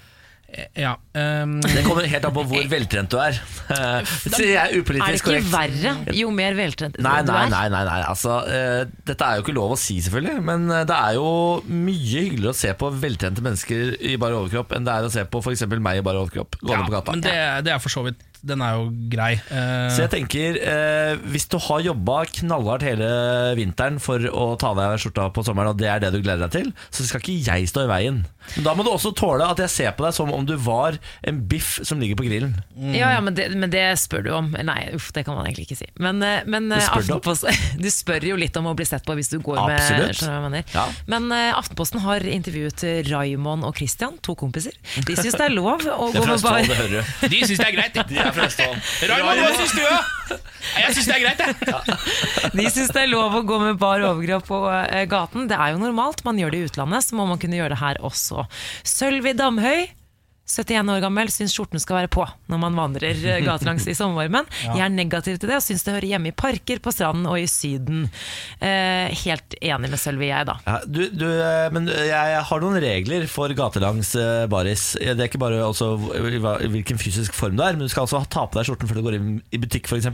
Ja, um... Det kommer helt an på hvor veltrent du er. Eh, Sier jeg Er det ikke korrekt. verre jo mer veltrent Nei, du nei, er? nei, nei, nei. Altså, uh, Dette er jo ikke lov å si, selvfølgelig. Men eh, det er jo mye hyggeligere å se på veltrente mennesker i bar overkropp enn det er å se på f.eks. meg i bar overkropp gående på ja, gata. men det, det er for så vidt Den er jo grei. Eh, Så jeg tenker, eh, hvis du har jobba knallhardt hele vinteren for å ta deg skjorta på sommeren, og det er det du gleder deg til, så skal ikke jeg stå i veien. Men da må du også tåle at jeg ser på deg som om du var en biff som ligger på grillen. Ja, ja men, det, men det spør du om. Nei, uff, det kan man egentlig ikke si. Men, eh, men Du eh, spør du? Aftenposten Du spør jo litt om å bli sett på hvis du går Absolutt. med? Ja. Men uh, Aftenposten har intervjuet eh, Raymond og Christian, to kompiser. De syns det er lov å gå med bar Østfold, det hører du. De syns det er greit. De er fra Østfold. Raymond, hva syns du? da? Jeg syns det er greit, jeg. De syns det er lov å gå med bar overkropp på eh, gaten. Det er jo normalt. Man gjør det i utlandet, så må man kunne gjøre det her også. Sølvi Damhøy 71 år gammel, syns skjorten skal være på når man vandrer eh, gatelangs i sommervarmen. Ja. Jeg er negativ til det og syns det hører hjemme i parker, på stranden og i Syden. Eh, helt enig med Sølvi, jeg, da. Ja, du, du, eh, men jeg har noen regler for gatelangs eh, baris. Det er ikke bare altså hva- i hvilken fysisk form du er, men du skal altså ta på deg skjorten før du går inn i butikk f.eks.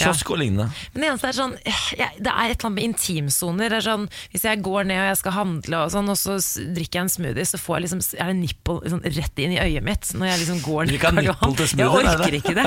Kiosk og lignende. Men det eneste er sånn Det er et eller annet med intimsoner. Er Sånn, hvis jeg går ned og jeg skal handle, og, sånn, og så drikker jeg en smoothie, så får jeg liksom, er det nipple liksom, rett inn i øyet mitt. Når jeg liksom går ned Karl Johan. Jeg er orker ikke det.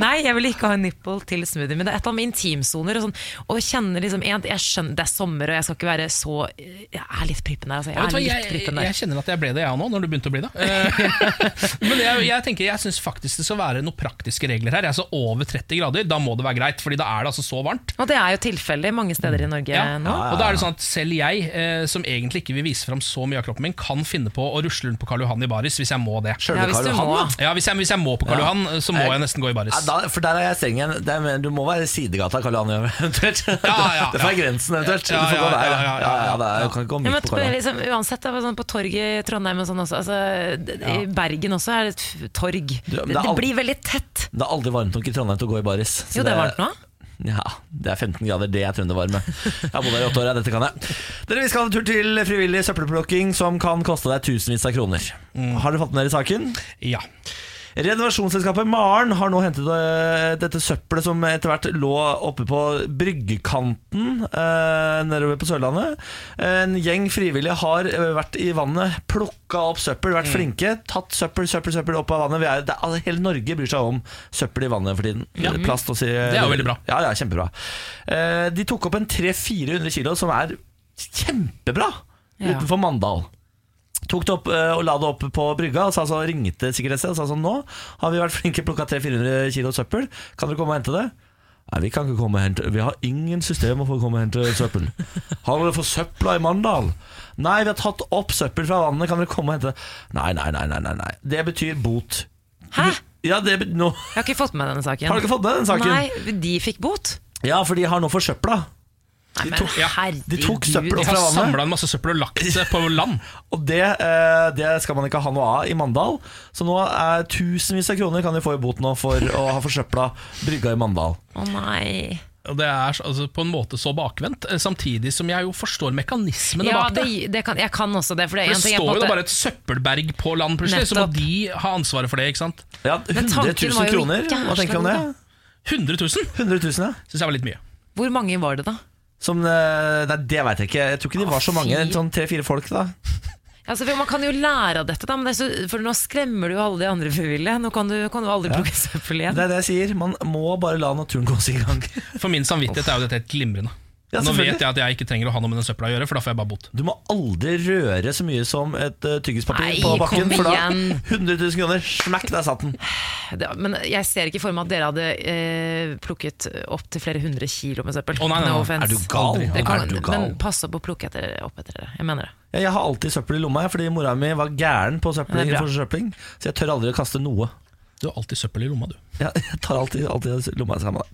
Nei, jeg vil ikke ha en nipple til smoothie. Men det er et eller annet med intimsoner. Og, sånn, og kjenne liksom en, jeg skjønner, Det er sommer, og jeg skal ikke være så Jeg er litt prippen der. Altså, jeg er litt jeg, prippen jeg, der. kjenner at jeg ble det, jeg nå, når du begynte å bli det. Eh, Men jeg, jeg tenker, jeg syns faktisk det skal være noen praktiske regler her. Altså Over 30 grader, da må det være greit, Fordi da er det altså så varmt. Og det er jo tilfellet mange steder i Norge Ja, nå. Og da er det sånn at Selv jeg, eh, som egentlig ikke vil vise fram så mye av kroppen min, kan finne på å rusle rundt på Karl Johan i baris hvis jeg må det. Selve Ja, hvis Karl Johan, da. Ja, hvis jeg, hvis jeg må på Karl Ja. Johan, så må Jeg- nesten gå i baris. Ja, da, for der er jeg streng igjen. Det du må være sidegata Karl Johan eventuelt. ja, det får være ja. grensen eventuelt. Ja, du får gå ja, der. ja, ja, ja, ja. det er, du kan ikke gå Ja, midt men på Karl Johan. liksom, uansett, det sånn på torget i Trondheim og sånn også. Altså, I Bergen også er det et torg. Du, det, det det blir veldig tett. Det er aldri varmt nok i Trondheim til å gå i baris. så Jo, det er varmt nå. Ja, det er 15 grader, det er trøndervarme. Jeg har bodd her i åtte år, ja, dette kan jeg. Dere, Vi skal ha en tur til frivillig søppelplukking som kan koste deg tusenvis av kroner. Har dere fått med dere saken? Ja. Renovasjonsselskapet Maren har nå hentet eh, dette søppelet som etter hvert lå oppe på bryggekanten eh, nedover på Sørlandet. En gjeng frivillige har eh, vært i vannet, plukka opp søppel, vært flinke. Tatt søppel, søppel, søppel opp av vannet. Vi er, er, hele Norge bryr seg om søppel i vannet for tiden. Ja. Plast og si- Det er jo veldig bra. Ja, ja, kjempebra. Eh, de tok opp en 300-400 kilo, som er kjempebra, Ja. utenfor Mandal. Tok det opp eh, og la det opp på brygga og så, ringte sikkerhetsstedet og sa sånn Nå har vi vært flinke, plukka 300-400 kilo søppel. Kan dere komme og hente det? Nei, vi kan ikke komme og hente Vi har ingen systemer for å komme og hente søppel. Har dere forsøpla i Mandal? Nei, vi har tatt opp søppel fra vannet. Kan dere komme og hente det? Nei, nei, nei. nei, nei. Det betyr bot. Hæ? Ja, det nå Jeg har ikke fått med denne saken. Har du ikke fått med denne saken? Nei, de fikk bot. Ja, for de har nå forsøpla. Nei, men tok- ja, de tok søppel opp fra vannet. De har samla en masse søppel og lagt det på land. Og det, eh, det skal man ikke ha noe av i Mandal. Så nå er tusenvis av kroner kan de få i bot nå for å ha forsøpla brygga i Mandal. Å nei. Og det er altså, på en måte så bakvendt, eh, samtidig som jeg jo forstår mekanismene Ja, bak det. det, det kan, jeg kan også det. For det, er For det ting står på jo da bare et søppelberg på land plutselig, så må de ha ansvaret for det, ikke sant? Ja, 100 000 kroner, hva tenker du om det? 100 000? 100 000, ja. Syns jeg var litt mye. Hvor mange var det, da? Som, eh, nei, det veit jeg ikke. Jeg tror ikke de var så mange. Sånn tre-fire folk, da. Altså, for man kan jo lære av dette, da, men det er så, for nå skremmer du jo alle de andre frivillige. Nå kan du, kan du aldri Ja. plukke søppel igjen. Det er det jeg sier. Man må bare la naturen gå sin gang. For min samvittighet er jo dette helt glimrende. Ja, Nå vet jeg at jeg ikke trenger å ha noe med den søpla å gjøre, for da får jeg bare bot. Du må aldri røre så mye som et uh, tyggispapir på bakken, for da 100 000 kroner, smakk, der satt den. Det, men jeg ser ikke for meg at dere hadde eh, plukket opp til flere hundre kilo med søppel. Oh, nei, nei, nei. No. Er du gal? Det kan, Er du gal? Men pass opp å plukke etter, opp etter dere. Jeg mener det. Ja, Jeg har alltid søppel i lomma, fordi mora mi var gæren på søppel, Det er Så jeg tør aldri å kaste noe. Du har alltid søppel i lomma, du. Ja, jeg tar alltid, alltid lomma sammen.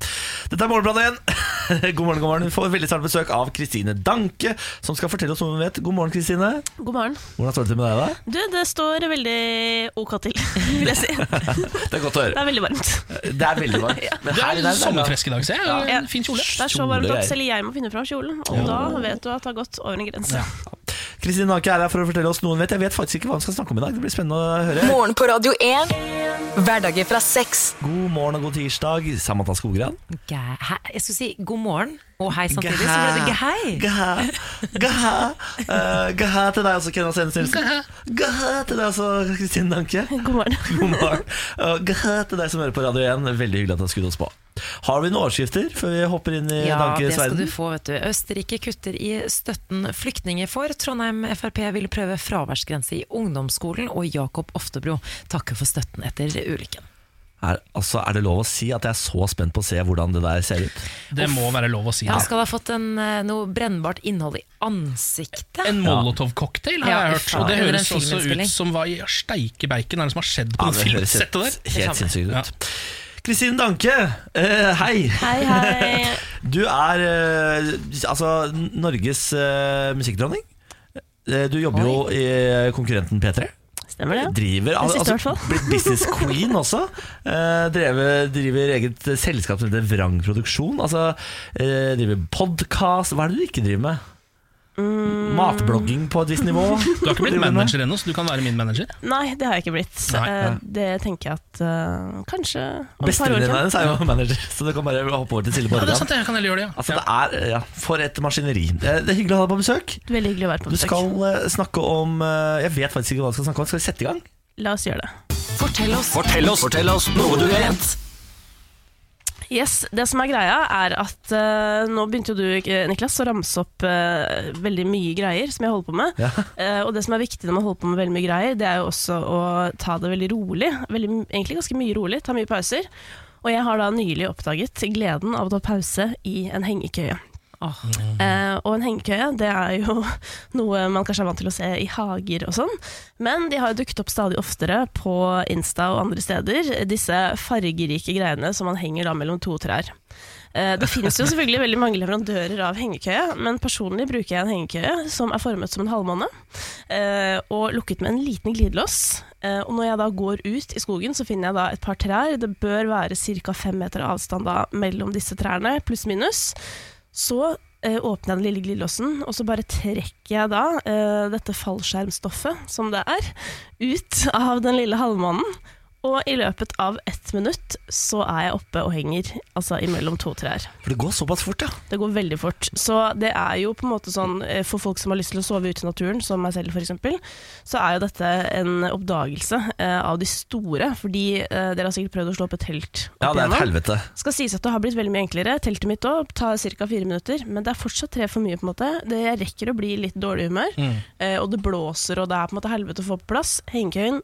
Dette er Morgenbladet igjen. God morgen, god morgen. Vi får veldig snart besøk av Kristine Danke, som skal fortelle oss noe hun vet. God morgen, Kristine. God morgen. Hvordan står det til med deg, da? Du, det står veldig ok til, vil jeg si. Det er godt å høre. Det er veldig varmt. Det er veldig varmt. Men her det er sommerfresk i dag, ser jeg. Ja. Fin kjole. Det er så varmt at selv jeg må finne fram kjolen, og da vet du at det har gått over en grense. Kristine Danke er her for å fortelle oss noe hun vet. Jeg vet faktisk ikke hva hun skal snakke om i dag. Det blir spennende å høre. Morgen på Radio 1. Hverdager fra 6. God morgen og god tirsdag, Samantha Skogran. Hæ? Jeg skulle si god morgen og hei samtidig, så ble det gehei. Gehei, gaha, Eh, gaha til deg også, Kenna Sennes Nilsen. Gehei til deg også, Kristine Danke. God morgen. God morgen. Uh, gehei til deg som hører på Radio 1. Veldig hyggelig at du har skutt oss på. Har vi noen overskrifter før vi hopper inn i Ja, det skal du få, vet du. Østerrike kutter i støtten flyktninger får. Trondheim Frp vil prøve fraværsgrense i ungdomsskolen, og Jakob Oftebro takker for støtten etter ulykken. Er, altså, er det lov å si at jeg er så spent på å se hvordan det der ser ut? Det må være lov å si. Ja, han skal ha fått en, eh, noe brennbart innhold i ansiktet. En Molotov-cocktail har Ja, jeg hørt. Og det høres også ut som hva i steike bacon er det som har skjedd på Ja, det det filmsettet helt, der. helt sinnssykt Ja. ut. Kristine Danke, uh, hei. Hei, hei. Du er uh, altså Norges uh, musikkdronning. Du jobber jo i konkurrenten P3. Stemmer det. Driver, Det siste altså, blitt business queen også. Eh, drevet, driver eget selskap som heter Vrang Produksjon. Altså, eh, driver podkast. Hva er det du ikke driver med? Mm. Matblogging på et visst nivå. Du har ikke blitt manager ennå, så du kan være min manager. Nei, det har jeg ikke blitt. Nei. nei. Det tenker jeg at uh, kanskje Bestevenninnen hennes er jo manager, så du kan bare hoppe over til Silje Ja, det er sant, jeg kan heller gjøre det. Ja. Altså, det er, ja, For et maskineri. Eh, Det er hyggelig å ha deg på besøk. Veldig hyggelig å være på Du skal uh, snakke om uh, Jeg vet faktisk ikke hva du skal snakke om. Skal vi sette i gang? La oss gjøre det. Fortell oss. Fortell oss, fortell oss noe du vet. Yes, Det som er greia, er at uh, nå begynte jo du, eh, Niklas, å ramse opp uh, veldig mye greier som jeg holder på med. Eh, og det som er viktig når man holder på med veldig mye greier, det er jo også å ta det veldig rolig. Veldig, egentlig ganske mye rolig, ta mye pauser. Og jeg har da nylig oppdaget gleden av å ta pause i en hengekøye. Eh, og en hengekøye det er jo noe man kanskje er vant til å se i hager og sånn, men de har dukket opp stadig oftere på Insta og andre steder, disse fargerike greiene som man henger da mellom to trær. Eh, det finnes jo selvfølgelig veldig mange leverandører av hengekøye, men personlig bruker jeg en hengekøye som er formet som en halvmåne, eh, og lukket med en liten glidelås. Eh, og når jeg da går ut i skogen, så finner jeg da et par trær. Det bør være ca. fem meter avstand da mellom disse trærne, pluss minus. Så eh, åpner jeg den lille glidelåsen, og så bare trekker jeg da eh, dette fallskjermstoffet, som det er, ut av den lille halvmånen. Og i løpet av ett minutt så er jeg oppe og henger altså imellom to trær. For det går såpass fort, ja. Det går veldig fort. Så det er jo på en måte sånn eh, for folk som har lyst til å sove ute i naturen, som meg selv f.eks., så er jo dette en oppdagelse eh, av de store. Fordi eh, dere har sikkert prøvd å slå opp et telt. opp Ja, det er et helvete. Skal sies at det har blitt veldig mye enklere. Teltet mitt òg tar ca. fire minutter, men det er fortsatt tre for mye. på en måte. Det, jeg rekker å bli litt dårlig humør, Mm. eh, og det blåser, og det er på en måte helvete å få på plass. Hengekøyen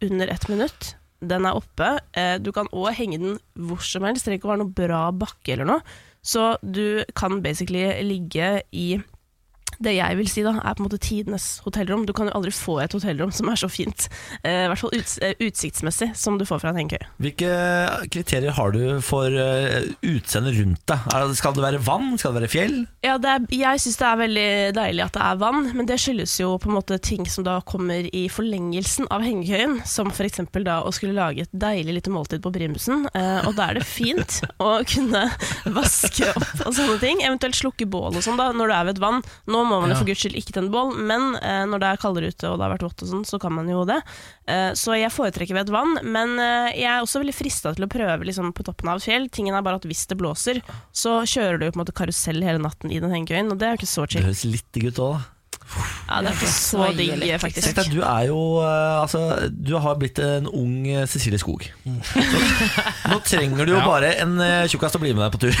under ett minutt. Den er oppe. Eh, du kan òg henge den hvor som helst. Det trenger ikke å være noe bra bakke eller noe. Så du kan basically ligge i det jeg vil si da, er på en måte tidenes hotellrom. Du kan jo aldri få et hotellrom som er så fint, eh, i hvert fall uts eh, utsiktsmessig, som du får fra en hengekøye. Hvilke kriterier har du for uh, utseendet rundt deg? Skal det være vann? Skal det være fjell? Ja, det er, jeg syns det er veldig deilig at det er vann, men det skyldes jo på en måte ting som da kommer i forlengelsen av hengekøyen, som f.eks. da å skulle lage et deilig lite måltid på primusen, eh, og da er det fint å kunne vaske opp og sånne ting, eventuelt slukke bål og sånn da, når du er ved et vann. Nå må man jo for guds skyld ikke tenne bål, men eh, når det er kaldere ute og det har vært vått og sånn, så kan man jo det. Eh, så jeg foretrekker ved et vann, men eh, jeg er også veldig frista til å prøve liksom, på toppen av et fjell. Tingen er bare at hvis det blåser, så kjører du på en måte karusell hele natten i den hengekøyen, og det er jo ikke så Det høres litt digg ut òg, da. Ja, det er ikke så digg, faktisk. deg, du er jo eh, Altså, du har blitt en ung eh, Cecilie Skog. Nå trenger du jo Ja. bare en eh, tjukkas til å bli med deg på tur.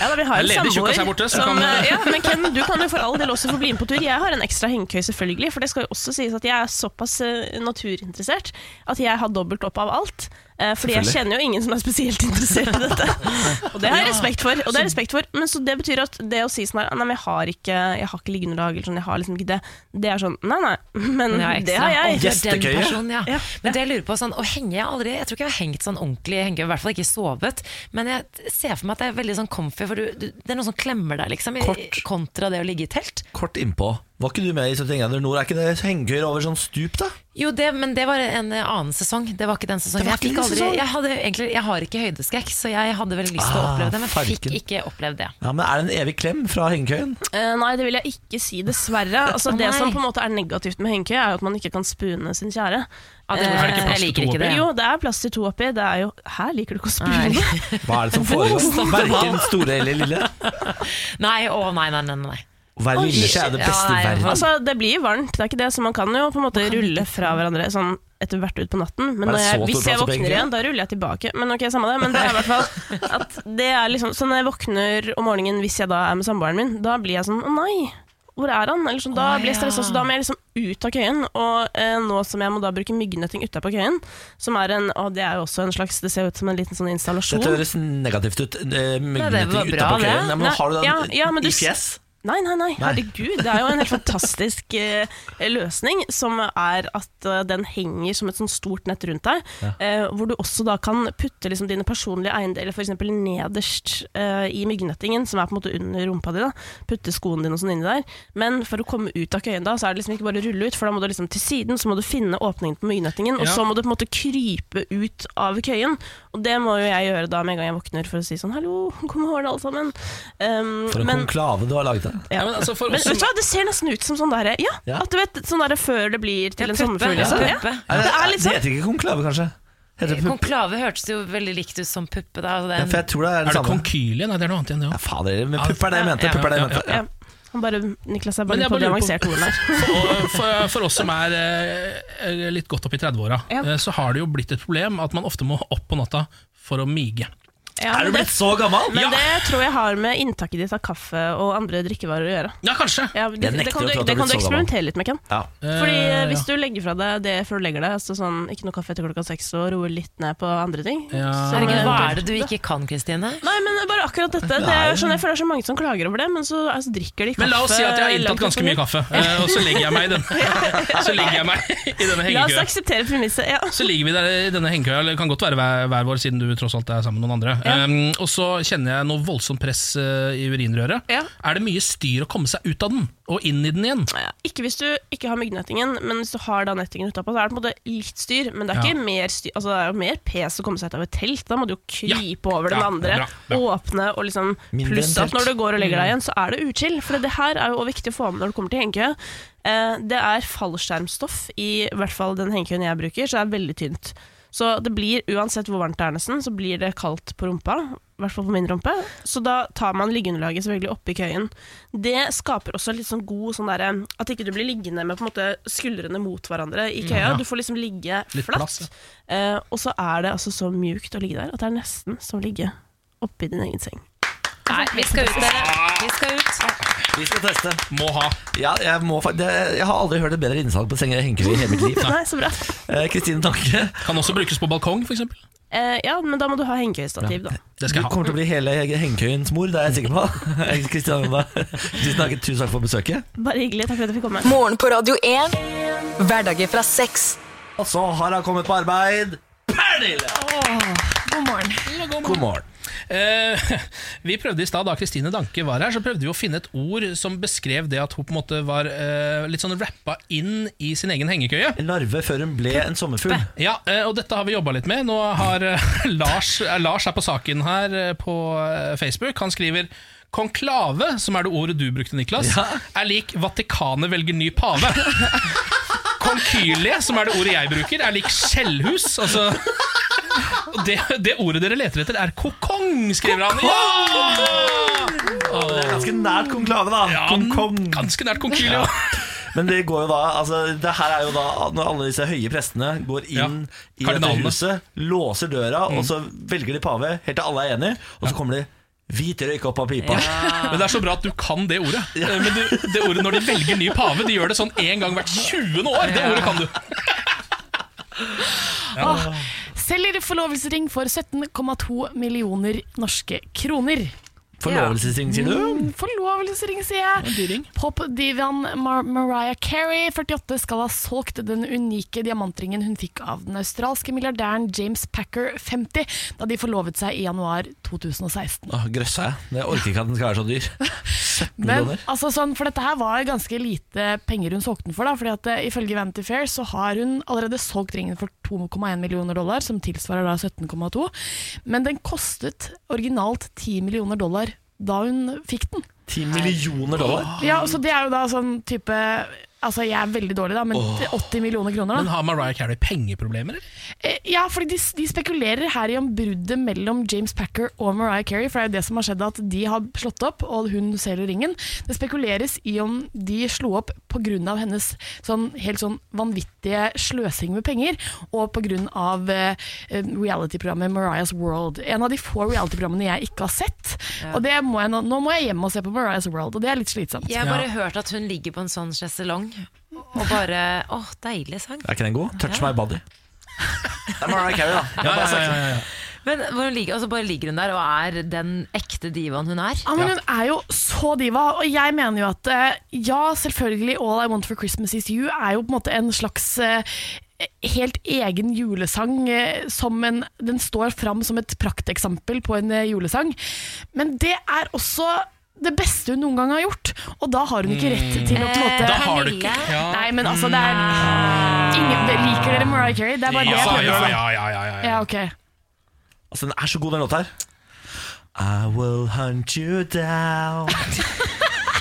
Ja, da, vi har en samboer tjukkas her borte, som kan- ja, Men Ken, du kan jo for all del også få bli med på tur. Jeg har en ekstra hengekøye, selvfølgelig. For det skal jo også sies at jeg er såpass naturinteressert at jeg har dobbelt opp av alt. Eh, fordi jeg kjenner jo ingen som er spesielt interessert i dette. Og det har jeg respekt for. Og det er respekt for Men så det betyr at det å si sånn her Nei, men jeg har ikke Jeg har ikke liggeunderlag, eller sånn, jeg har liksom ikke det. Det er sånn Nei, nei, men det har jeg. Gjestekøye. ja. Men det jeg lurer på sånn, Å henge jeg aldri Jeg tror ikke jeg har hengt sånn ordentlig i hengekøye, i hvert fall ikke sovet. Men jeg ser for meg at det er veldig sånn comfy, for du, du, det er noe som klemmer deg, liksom. i- Kort. Kontra det å ligge i telt. Kort innpå. Var ikke du med i 71 grader nord? Er ikke det hengekøyer over sånn stup, da? Jo, det, men det var en annen sesong. Det var ikke den sesongen. Det Jeg, fikk aldri, sesong? jeg, hadde egentlig, jeg har ikke høydeskrekk, så jeg hadde veldig lyst til å Ah, oppleve det, men fikk farken. ikke opplevd det. Ja, men Er det en evig klem fra hengekøyen? Uh, nei, det vil jeg ikke si, dessverre. Altså, oh, det som på en måte er negativt med hengekøye, er jo at man ikke kan spune sin kjære. Ja, det- Eh, Er det ikke plass til jeg liker to ikke oppi? det. Jo, det er plass til to oppi. Det er jo Her liker du ikke å spune. Nei. Hva er det som foregår? Verken store eller lille? Nei, å nei, nei, nei. nei. Å være lille seg er det beste i Ja, verden. Altså, det blir varmt, det er ikke det, så man kan jo på en måte rulle fra hverandre sånn etter hvert ut på natten. Men når jeg, hvis jeg våkner igjen, da ruller jeg tilbake. Men ok, samme det. Men det er i hvert fall at det er liksom Så når jeg våkner om morgenen, hvis jeg da er med samboeren min, da blir jeg sånn Å nei, hvor er han? Eller sånn, da blir jeg stressa, så da må jeg liksom ut av køyen. Og eh, nå som jeg må da bruke myggnetting utapå køyen, som er en Og det er jo også en slags Det ser ut som en liten sånn installasjon. Dette høres negativt ut. Myggnøtting det Myggnetting utapå køyen. Ja, men har du den ja, ja, du, i fjes? Nei, nei, nei, herregud. Det er jo en helt fantastisk eh, løsning, som er at eh, den henger som et sånn stort nett rundt deg, Ja. eh, hvor du også da kan putte liksom dine personlige eiendeler f.eks. nederst eh, i myggnettingen, som er på en måte under rumpa di. da Putte skoene dine og sånn inni der. Men for å komme ut av køyen da, så er det liksom ikke bare å rulle ut, for da må du liksom til siden, så må du finne åpningen på myggnettingen, og Ja. så må du på en måte krype ut av køyen. Og det må jo jeg gjøre da med en gang jeg våkner, for å si sånn 'hallo, kom og hør alle sammen'. Um, For en men- konklave du har laget ja. men altså, for Men oss vet du hva, det ser nesten ut som sånn derre Ja, Ja. at du vet, sånn derre før det blir til Ja, en sommerfugl. Ja, Liksom. Ja. Det er litt Det sånn heter ikke konklave, kanskje? Heter det? Konklave hørtes jo veldig likt ut som puppe. Da. den... Ja, for jeg tror det er Er det det konkylie? Nei, det er noe annet igjen, det Ja, òg. fader, men pupp er det jeg mente. Ja, Pupp er det jeg ja, mente. ja, ja. Han bare, Niklas er Men bare på bare de avanserte ordene her. For, for, for oss som er eh, litt godt opp i 30-åra, Ja. eh, så har det jo blitt et problem at man ofte må opp på natta for å mige. Ja, Er du men det- blitt så gammel? Men Ja. det tror jeg har med inntaket ditt av kaffe og andre drikkevarer å gjøre. Ja, kanskje. Ja, det, det, kan du, det kan du eksperimentere litt med, Ken. Ja. Fordi Eh, eh, Hvis du legger fra deg det før du legger deg, altså sånn, ikke noe kaffe etter klokka seks og roer litt ned på andre ting Ja. så- hva er det du ikke kan, Kristine? Nei, men bare akkurat dette. Det er, sånn, jeg føler det er så mange som klager over det, men så altså, drikker de kaffe Men la oss si at jeg har inntatt ganske mye kaffe, eh, og så legger jeg meg i den Så legger jeg meg i denne La oss hengekøya. akseptere premisset. Ja. Så ligger vi der i denne hengekøya, det kan godt være hver, hver vår, siden du tross alt er sammen med noen andre. Ja. Um, og så kjenner jeg noe voldsomt press uh, i urinrøret. Ja. Er det mye styr å komme seg ut av den, og inn i den igjen? Ja, Ikke hvis du ikke har myggnettingen, men hvis du har da nettingen utapå, så er det på en måte litt styr. Men det er Ja. ikke mer styr Altså det er jo mer pes å komme seg ut av et telt. Da må du jo krype over den Ja, andre, bra, bra. åpne og liksom Pluss at når du går og legger deg igjen, så er det uchill. For det her er jo viktig å få med når du kommer til hengekøye. Uh, det er fallskjermstoff i hvert fall den hengekøyen jeg bruker, så det er veldig tynt. Så det blir, uansett hvor varmt det er nesten, så blir det kaldt på rumpa. I hvert fall på min rumpe. Så da tar man liggeunderlaget selvfølgelig oppi køyen. Det skaper også litt sånn god sånn derre At ikke du blir liggende med på en måte skuldrene mot hverandre i køya. Ja. Du får liksom ligge Litt flatt. plass, eh, og så er det altså så mjukt å ligge der at det er nesten som å ligge oppi din egen seng. Nei, vi skal ut, dere. Vi skal ut. Vi skal teste. Må ha. Ja, jeg, må, fa- det, jeg har aldri hørt et bedre innsalg på senger hengekøye i hele mitt liv. Nei, så bra. Eh, Kristine Tanke, Kan også brukes på balkong, f.eks. Eh, ja, men da må du ha hengekøyestativ, da. Det du skal jeg kommer til å bli hele hengekøyens mor, det er jeg sikker på. Kristine Tusen takk tusen takk for besøket. Bare hyggelig. Takk for at jeg fikk komme. Morgen på Radio 1. Hverdager fra seks. Og så har han kommet på arbeid. Pernille! God morgen. God morgen. Eh, vi prøvde i stad, da Kristine Danke var her, så prøvde vi å finne et ord som beskrev det at hun på en måte var eh, litt sånn rappa inn i sin egen hengekøye. En larve før hun ble en sommerfugl. Ja, eh, og dette har vi jobba litt med. Nå har eh, Lars, eh, Lars er på saken her eh, på Facebook. Han skriver Konklave, som er det ordet du brukte, Niklas, Ja. er lik Vatikanet velger ny pave. Konkylie, som er det ordet jeg bruker, er lik skjellhus. Altså, det, det ordet dere leter etter, er kokong, skriver han. Ja! Oh, det er ganske nært konklave, da. Ja. Ganske nært konkylie. Men det går jo da altså, Det her er jo da når alle disse høye prestene går inn Ja, i dette huset, låser døra, og så velger de pave helt til alle er enige, og så kommer de hvit røyk opp av pipa. Men det er så bra at du kan det ordet. Ja. Men du, det ordet når de velger ny pave, de gjør det sånn én gang hvert 20. år. Det ordet kan du. Åh, selger forlovelsesring for 17,2 millioner norske kroner. Forlovelsesring, sier du? Mm, Forlovelsesring, sier jeg. Popdivaen Mar Mariah Carey, 48, skal ha solgt den unike diamantringen hun fikk av den australske milliardæren James Packer, 50, da de forlovet seg i januar 2016. Åh, grøssa jeg. Jeg orker ikke at den skal være så dyr. 17 Men, altså, sånn, for dette her var ganske lite penger hun solgte den for. Da, fordi at eh, Ifølge Vanity Fair så har hun allerede solgt ringen for 2,1 millioner dollar, som tilsvarer da 17,2. Men den kostet originalt 10 millioner dollar da hun fikk den. 10 millioner dollar? Ja, så Det er jo da sånn type Altså, jeg er veldig dårlig, da, men Åh. 80 millioner kroner. da Men har Mariah Carey pengeproblemer. Eh, Ja, fordi de, de spekulerer her i om bruddet mellom James Packer og Mariah Carey, for det er jo det som har skjedd at de har slått opp, og hun selger ringen. Det spekuleres i om de slo opp pga. hennes sånn, helt sånn vanvittige sløsing med penger, og pga. Eh, reality-programmet Mariah's World. En av de få reality-programmene jeg ikke har sett. Ja. Og det må jeg, nå, nå må jeg hjem og se på Mariah's World, og det er litt slitsomt. Jeg har bare hørt at hun ligger på en sånn sjeselong og bare Åh, deilig sang. Er ikke den god? Touch Ja. my body. Det er Mariah Carey, da. Jeg Ja, har bare ja, sagt ja, det. ja, ja. Men hvordan ligger, altså bare ligger hun der og er den ekte divaen hun er? Ja, men Hun er jo så diva, og jeg mener jo at eh, ja, selvfølgelig All I Want for Christmas Is You er jo på en måte en slags eh, helt egen julesang. eh, Som en, den står fram som et prakteksempel på en eh, julesang. Men det er også det beste hun noen gang har gjort, og da har hun ikke rett til å på en måte Da har du ikke ja. Nei, men altså, det er ingen, det- Liker dere Mariah Carey? Det er bare det jeg Ja, prøver å si. ja, ja, ja, ja. Ja, ok. Altså, den er så god, den låta her. I will hunt you down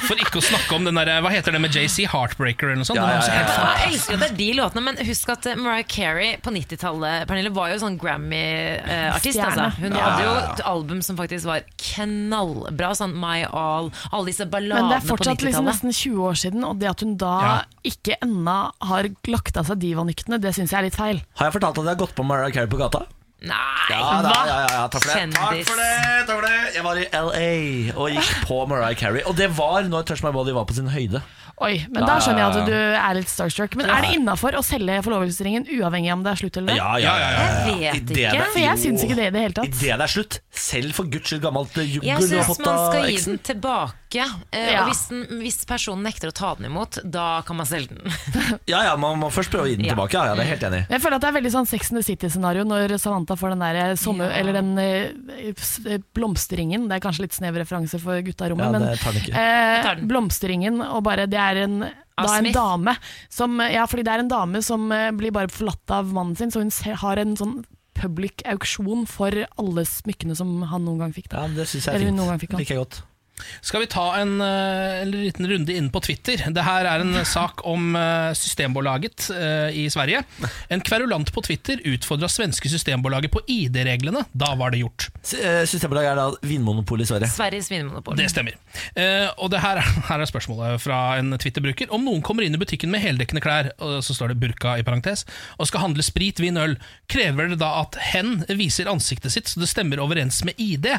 For ikke å snakke om den der, hva heter det med JC, Heartbreaker eller noe sånt. Ja, ja, ja, helt ja. Jeg elsker at det er de låtene, men husk at eh, Mariah Carey på 90-tallet Pernille, var jo sånn Grammy-artist. Altså. Hun Ja, hadde jo et album som faktisk var knallbra. Sånn My All, alle disse Men det er fortsatt liksom nesten 20 år siden, og det at hun da Ja. ikke ennå har lagt av seg divanyktene, det syns jeg er litt feil. Har jeg fortalt at jeg har gått på Mariah Carey på gata? Nei, Ja, da, ja, ja, ja, takk for det. Takk for det, takk for det. Jeg var i LA og gikk på Mariah Carey. Og det var når Touch My Body var på sin høyde. Oi, men da skjønner jeg at du er litt starstruck. Men er det innafor å selge forlovelsesringen uavhengig om det er slutt eller Ja, ja, ja, ja. Jeg vet ikke. det- For jeg syns ikke det i det hele tatt. Idet det er slutt, selv for guds skyld gammelt eh, Jeg syns man skal gi den tilbake. Eh, Ja. Og hvis, den, hvis personen nekter å ta den imot, da kan man selge den. Ja, ja, man må først prøve å gi den Ja. tilbake. Ja, ja, det er helt enig Jeg føler at det er veldig sånn Sex and the City-scenario når Samantha får den der sommer, ja. eller den eh, eh, blomsterringen. Det er kanskje litt snev referanse for gutta i rommet, Ja, men det tar den ikke. eh, tar den. blomsterringen og bare Det er en, da en dame som Ja, fordi det er en dame som eh, blir bare forlatt av mannen sin, så hun har en sånn public auksjon for alle smykkene som han noen gang fikk. Da. Ja, det syns jeg er fint. fikk. Liker jeg godt. Skal vi ta en, eh, en liten runde inn på Twitter? Det her er en sak om eh, Systembolaget eh, i Sverige. En kverulant på Twitter utfordra svenske Systembolaget på ID-reglene. Da var det gjort. Systembolaget er da Vinmonopolet i Sverige. Sveriges vinmonopol. Det stemmer. Eh, og det her, her er spørsmålet fra en Twitter-bruker. Om noen kommer inn i butikken med heldekkende klær, og så står det burka i parentes, og skal handle sprit, vin, øl, krever det da at hen viser ansiktet sitt så det stemmer overens med ID?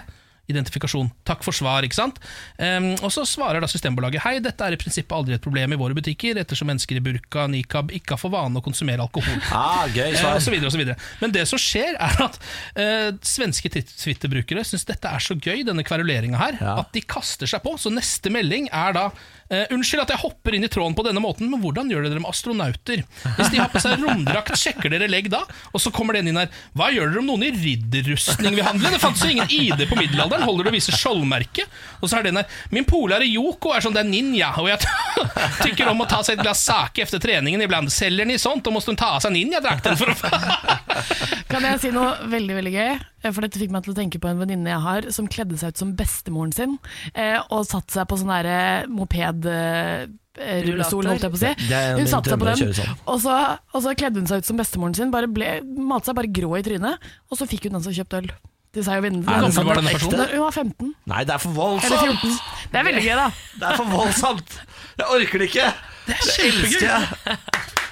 Identifikasjon. Takk for svar, ikke sant? Um, og så svarer da Systembolaget Hei, dette er i prinsippet aldri et problem i våre butikker, ettersom mennesker i burka, nikab ikke har for vane å konsumere alkohol. Ah, gøy svar. og så videre, og så videre. Men det som skjer, er at uh, svenske Twitter-brukere syns dette er så gøy, denne kveruleringa her, at de kaster seg på. Så neste melding er da Uh, Unnskyld at jeg hopper inn i tråden på denne måten, men hvordan gjør dere med astronauter? Hvis de har på seg romdrakt, sjekker dere legg da? Og så kommer den inn her. Hva gjør dere om noen i ridderrustning vil handle? Det fantes jo ingen ID på middelalderen. Holder du visse skjoldmerke? Og så er den her. Min polare Yoko er sånn, det er ninja, og jeg tykker om å ta seg et glass sake etter treningen iblant. Selger ni sånt, og måste hun ta av seg ninjadrakten for å Kan jeg si noe veldig veldig gøy? Eh, For Dette fikk meg til å tenke på en venninne jeg har som kledde seg ut som bestemoren sin, eh, og satte seg på sånn derre moped... eh, Rullestol, holdt jeg på å si. Er Hun satte seg på den, sånn. og så, og så kledde hun seg ut som bestemoren sin. Bare ble, malte seg bare grå i trynet, og så fikk hun den som kjøpte øl. Til seg og vinne. Er det. Var denne personen? Hun var 15. Nei, det er for Eller voldsomt! 14. Det er veldig gøy, da. Det er for voldsomt! Jeg orker det ikke! Det er Det kjempegøy.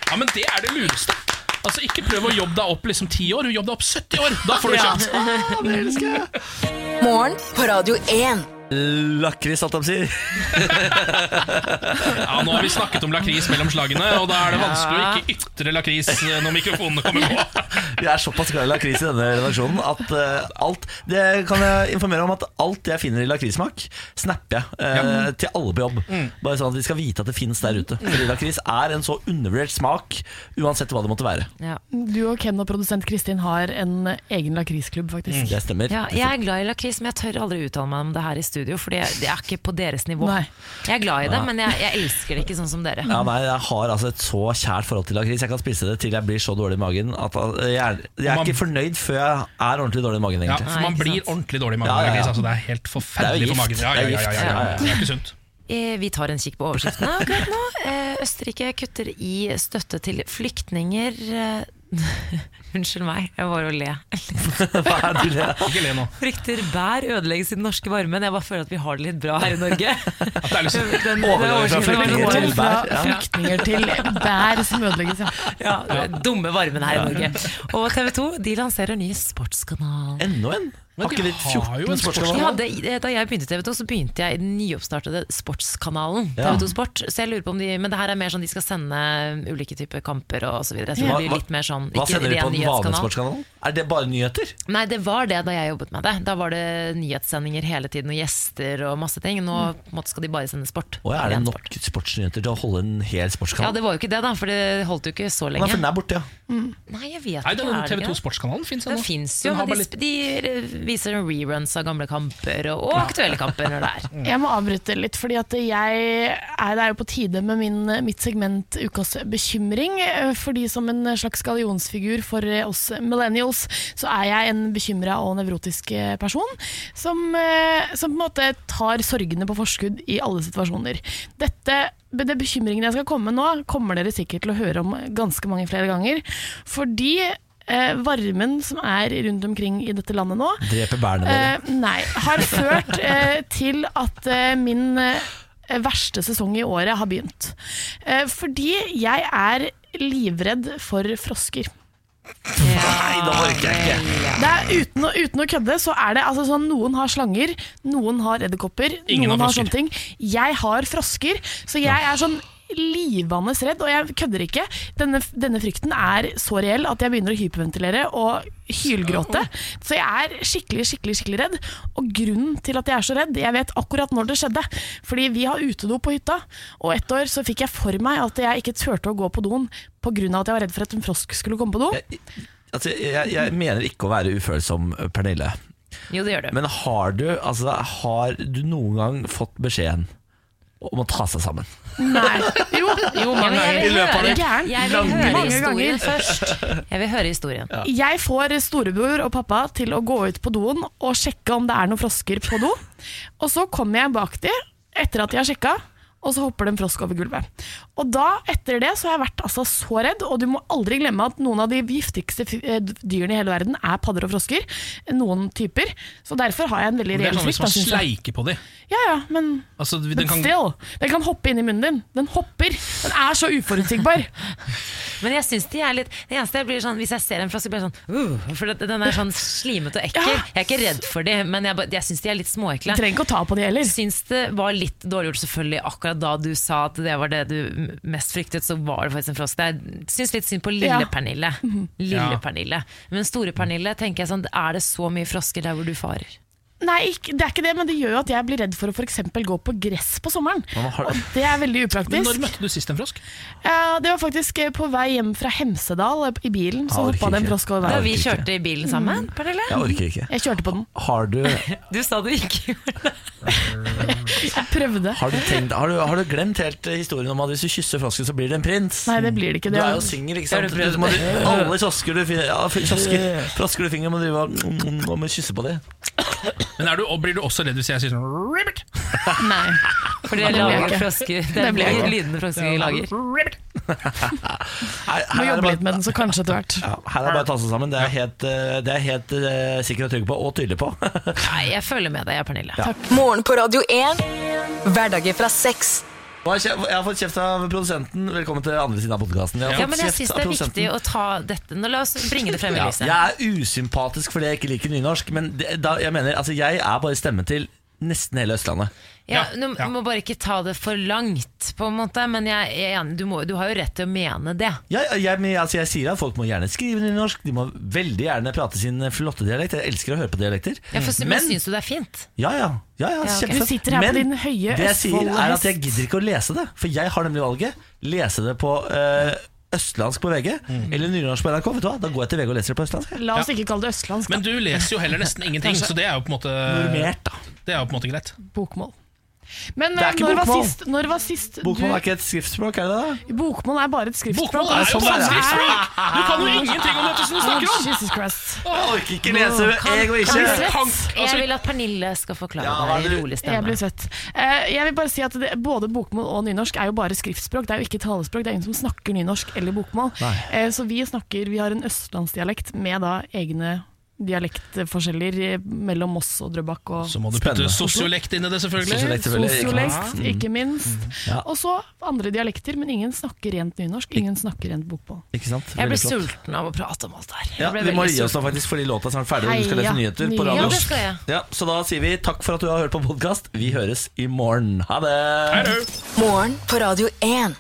Ja, men det er det lureste. Altså, Ikke prøv å jobbe deg opp liksom 10 år, jobb deg opp 70 år. Da får du Ja. Ah, det elsker jeg. Morgen på Radio 1. Lakris, alt de sier. Ja, Nå har vi snakket om lakris mellom slagene, og da er det vanskelig å ikke ytre lakris når mikrofonene kommer på. Vi er såpass glad i lakris i denne redaksjonen at uh, alt Det kan jeg informere om at alt jeg finner i lakrissmak, snapper jeg eh, til alle på jobb. Mm. Bare sånn at de skal vite at det finnes der ute. Fordi lakris er en så undervurdert smak, uansett hva det måtte være. Ja. Du og Ken og produsent Kristin har en egen lakrisklubb, faktisk. Det stemmer. Ja, jeg er glad i lakris, men jeg tør aldri uttale meg om det her i studio, for det det er ikke på deres nivå. Nei. Jeg er glad i det, Nei. men jeg, jeg elsker det ikke sånn som dere. Ja, nei, Jeg har altså et så kjært forhold til lakris. Jeg kan spise det til jeg blir så dårlig i magen at eh, jeg er, jeg er Man- ikke fornøyd før jeg er ordentlig dårlig i magen. Ja, for man blir ordentlig dårlig i magen Ja, ja, ja. Altså, det er helt forferdelig er for magen. Ja, ja, Det er ja, ja, gift. Det er ikke sunt. Eh, Vi tar en kikk på overskriftene akkurat nå. Eh, Østerrike kutter i støtte til flyktninger. Unnskyld meg, jeg var å le. Hva er det du le? Ikke le nå. Frykter bær ødelegges i den norske varmen. Jeg bare føler at vi har det litt bra her i Norge. At det er liksom Den- fra den flyktninger til bær. Ja. Flyktninger til bær som ødelegges, ja. Ja, den dumme varmen her i Norge. Og TV 2 de lanserer ny sportskanal. Enda en? Har jo en sportskanal. Ja, da jeg begynte i TV 2, så begynte jeg i den nyoppstartede sportskanalen. Ja. TV 2 Sport Så jeg lurer på om de Men det her er mer sånn de skal sende ulike typer kamper og så videre. Litt mer sånn Hva sender de på den vanlige sportskanalen? Er det bare nyheter? Nei, det var det da jeg jobbet med det. Da var det nyhetssendinger hele tiden og gjester og masse ting. Nå mm. skal de bare sende sport. Og er det nok sportsnyheter til å holde en hel sportskanal? Ja, det var jo ikke det, da, for det holdt jo ikke så lenge. Nei, for den er borte, ja. Nei, jeg vet Nei, ikke. den det TV2? Sportskanalen fins Den ennå. fins jo, men de, de viser reruns av gamle kamper og, og aktuelle kamper når det er. Jeg må avbryte litt, er, det er jo på tide med min, mitt segment Ukas bekymring. Eh, Fordi som en slags gallionsfigur for oss millennials, så er jeg en bekymra og nevrotisk eh, person. Som, eh, som på en måte tar sorgene på forskudd i alle situasjoner. Dette det bekymringen jeg skal komme med nå, kommer dere sikkert til å høre om ganske mange flere ganger. Fordi eh, varmen som er rundt omkring i dette landet nå, Dreper bærene dere. Eh, nei, har ført eh, til at eh, min eh, verste sesong i året har begynt. Eh, fordi jeg er livredd for frosker. Nei, det orker jeg ikke. Det er uten, å, uten å kødde, så er det altså sånn Noen har slanger, noen har edderkopper, noen har har sånne ting. Jeg har frosker, så jeg er sånn livende redd, og jeg kødder ikke. Denne, denne frykten er så reell at jeg begynner å hyperventilere og hylgråte. Så jeg er skikkelig, skikkelig skikkelig redd. Og grunnen til at jeg er så redd, jeg vet akkurat når det skjedde. Fordi vi har utedo på hytta, og ett år så fikk jeg for meg at jeg ikke turte å gå på doen pga. at jeg var redd for at en frosk skulle komme på do. Altså, jeg, jeg mener ikke å være ufølsom, Pernille. Jo, det gjør du. Men har du, altså, har du noen gang fått beskjeden om å ta seg sammen? Nei. Jo, jo mange Jeg vil I løpet av høre- det Gæren. Jeg vil høre Mange historien ganger. først. Jeg vil høre historien. Jeg får storebror og pappa til å gå ut på doen og sjekke om det er noen frosker på do. Og så kommer jeg bak de etter at de har sjekka, og så hopper det en frosk over gulvet. Og da, etter det, så har jeg vært altså så redd, og du må aldri glemme at noen av de giftigste eh, dyrene i hele verden er padder og frosker. Noen typer. Så derfor har jeg en veldig Det er reell sånn frykt. hvis man sleiker på dem. Ja, ja, men Altså, den den kan, still, den kan hoppe inn i munnen din. Den hopper. Den er så uforutsigbar. Men jeg synes de er litt Det eneste jeg blir sånn Hvis jeg ser en frosk, blir jeg sånn uh, For den er sånn slimete og ekkel. Ja. Jeg er ikke redd for dem, men jeg, jeg syns de er litt småekle. Du trenger ikke å ta på de heller. Syns det var litt dårlig gjort selvfølgelig akkurat da du sa at det var det du mest fryktet, så var det faktisk en frosk. Jeg syns litt synd på lille Ja. Pernille. Lille Ja. Pernille. Men store Pernille tenker jeg sånn Er det så mye frosker der hvor du farer? Nei, ikke, det er ikke det, men det gjør jo at jeg blir redd for å for eksempel gå på gress på sommeren. Og det er veldig men upraktisk. når møtte du sist en frosk? Ja, det var faktisk eh, på vei hjem fra Hemsedal eh, i bilen, så Jeg hoppa det en frosk over Da veien. vi kjørte i bilen sammen, Pernille? Jeg orker ikke. Jeg kjørte på den. Har du, Du sa du ikke gjorde det. Jeg prøvde. har, du tenkt, har, du, har du glemt helt historien om at hvis du kysser frosken, så blir det en prins? Nei, det blir det ikke. Du Det er er jo singel, ikke sant? du Du må, alle kiosker du finner ja, kiosker, Frosker du finner, må drive og, mm, og må kysse på dem. Men du, blir du også redd hvis jeg sier sånn Ribbit? Nei. For det lager frosker. Det blir lydende lydene i lager. Sånn, Ribbit. Må jobbe litt med den, så kanskje etter hvert. Ja, her er det bare å ta seg sammen. Det er helt, eh, det er helt uh, sikker og trygg på, og tydelig på. Nei, jeg følger med deg, jeg, Pernille. Ja. Takk. Morgen på Radio 1. Hverdager fra 6. Jeg har fått kjeft av produsenten. Velkommen til andre siden av podkasten. Ja, men jeg syns det er viktig å ta dette Nå La oss bringe det frem i Ja, jeg er usympatisk fordi jeg ikke liker nynorsk, men det, da, jeg mener, altså, jeg er bare stemmen til nesten hele Østlandet. Ja, Ja, du ja. må bare ikke ta det for langt, på en måte. Men jeg jeg, du, må, du har jo rett til å mene det. Ja, jeg, men, altså, jeg sier at folk må gjerne skrive nynorsk, de må veldig gjerne prate sin flotte dialekt. Jeg elsker å høre på dialekter. Ja, for, men Men- syns du det er fint? Ja, ja. ja, ja, Ja, ok. Du sitter her på Men din høye det jeg sier er at jeg gidder ikke å lese det. For jeg har nemlig valget. Lese det på øh, østlandsk på VG eller nynorsk på NRK. Vet du hva? Da går jeg til VG og leser det på østlandsk. La oss ikke kalle det østlandsk. Men du leser jo heller nesten ingenting, så det er jo på en måte Normert, da. Det er jo på en måte greit. Bokmål. Men Det er eh, ikke når var, bokmål. sist, når var sist Bokmål er ikke et skriftspråk, er det det? Bokmål er bare et skriftspråk. Bokmål er jo sånn bare et skriftspråk! Du kan jo ingenting om dette som du snakker om! Jesus Christ. Jeg orker ikke lese, jeg og ikke. Kan- Jeg vil at Pernille skal forklare Ja, er det i rolig Jeg stemme. blir svett. Eh, jeg vil bare si at det, Både bokmål og nynorsk er jo bare skriftspråk. Det er jo ikke talespråk. Det er ingen som snakker nynorsk eller bokmål. Nei. Eh, så vi snakker, vi har en østlandsdialekt med da egne dialektforskjeller eh, mellom Moss og Drøbak. Og Så må du putte sosiolekt inn i det, selvfølgelig. Sosiolekt, selvfølgelig. Sosiolekt, Mm. ikke minst. Ja. Og så andre dialekter, men ingen snakker rent nynorsk. Ingen snakker rent bokmål. Ikke sant? Jeg ble flott. sulten av å prate om alt det her. Ja, vi må gi oss nå sulten. faktisk fordi låta er snart ferdig, og du skal lese nyheter på radio. Ja, det skal jeg. Ja, så da sier vi takk for at du har hørt på podkast. Vi høres i morgen. Ha det! Morgen på Radio 1.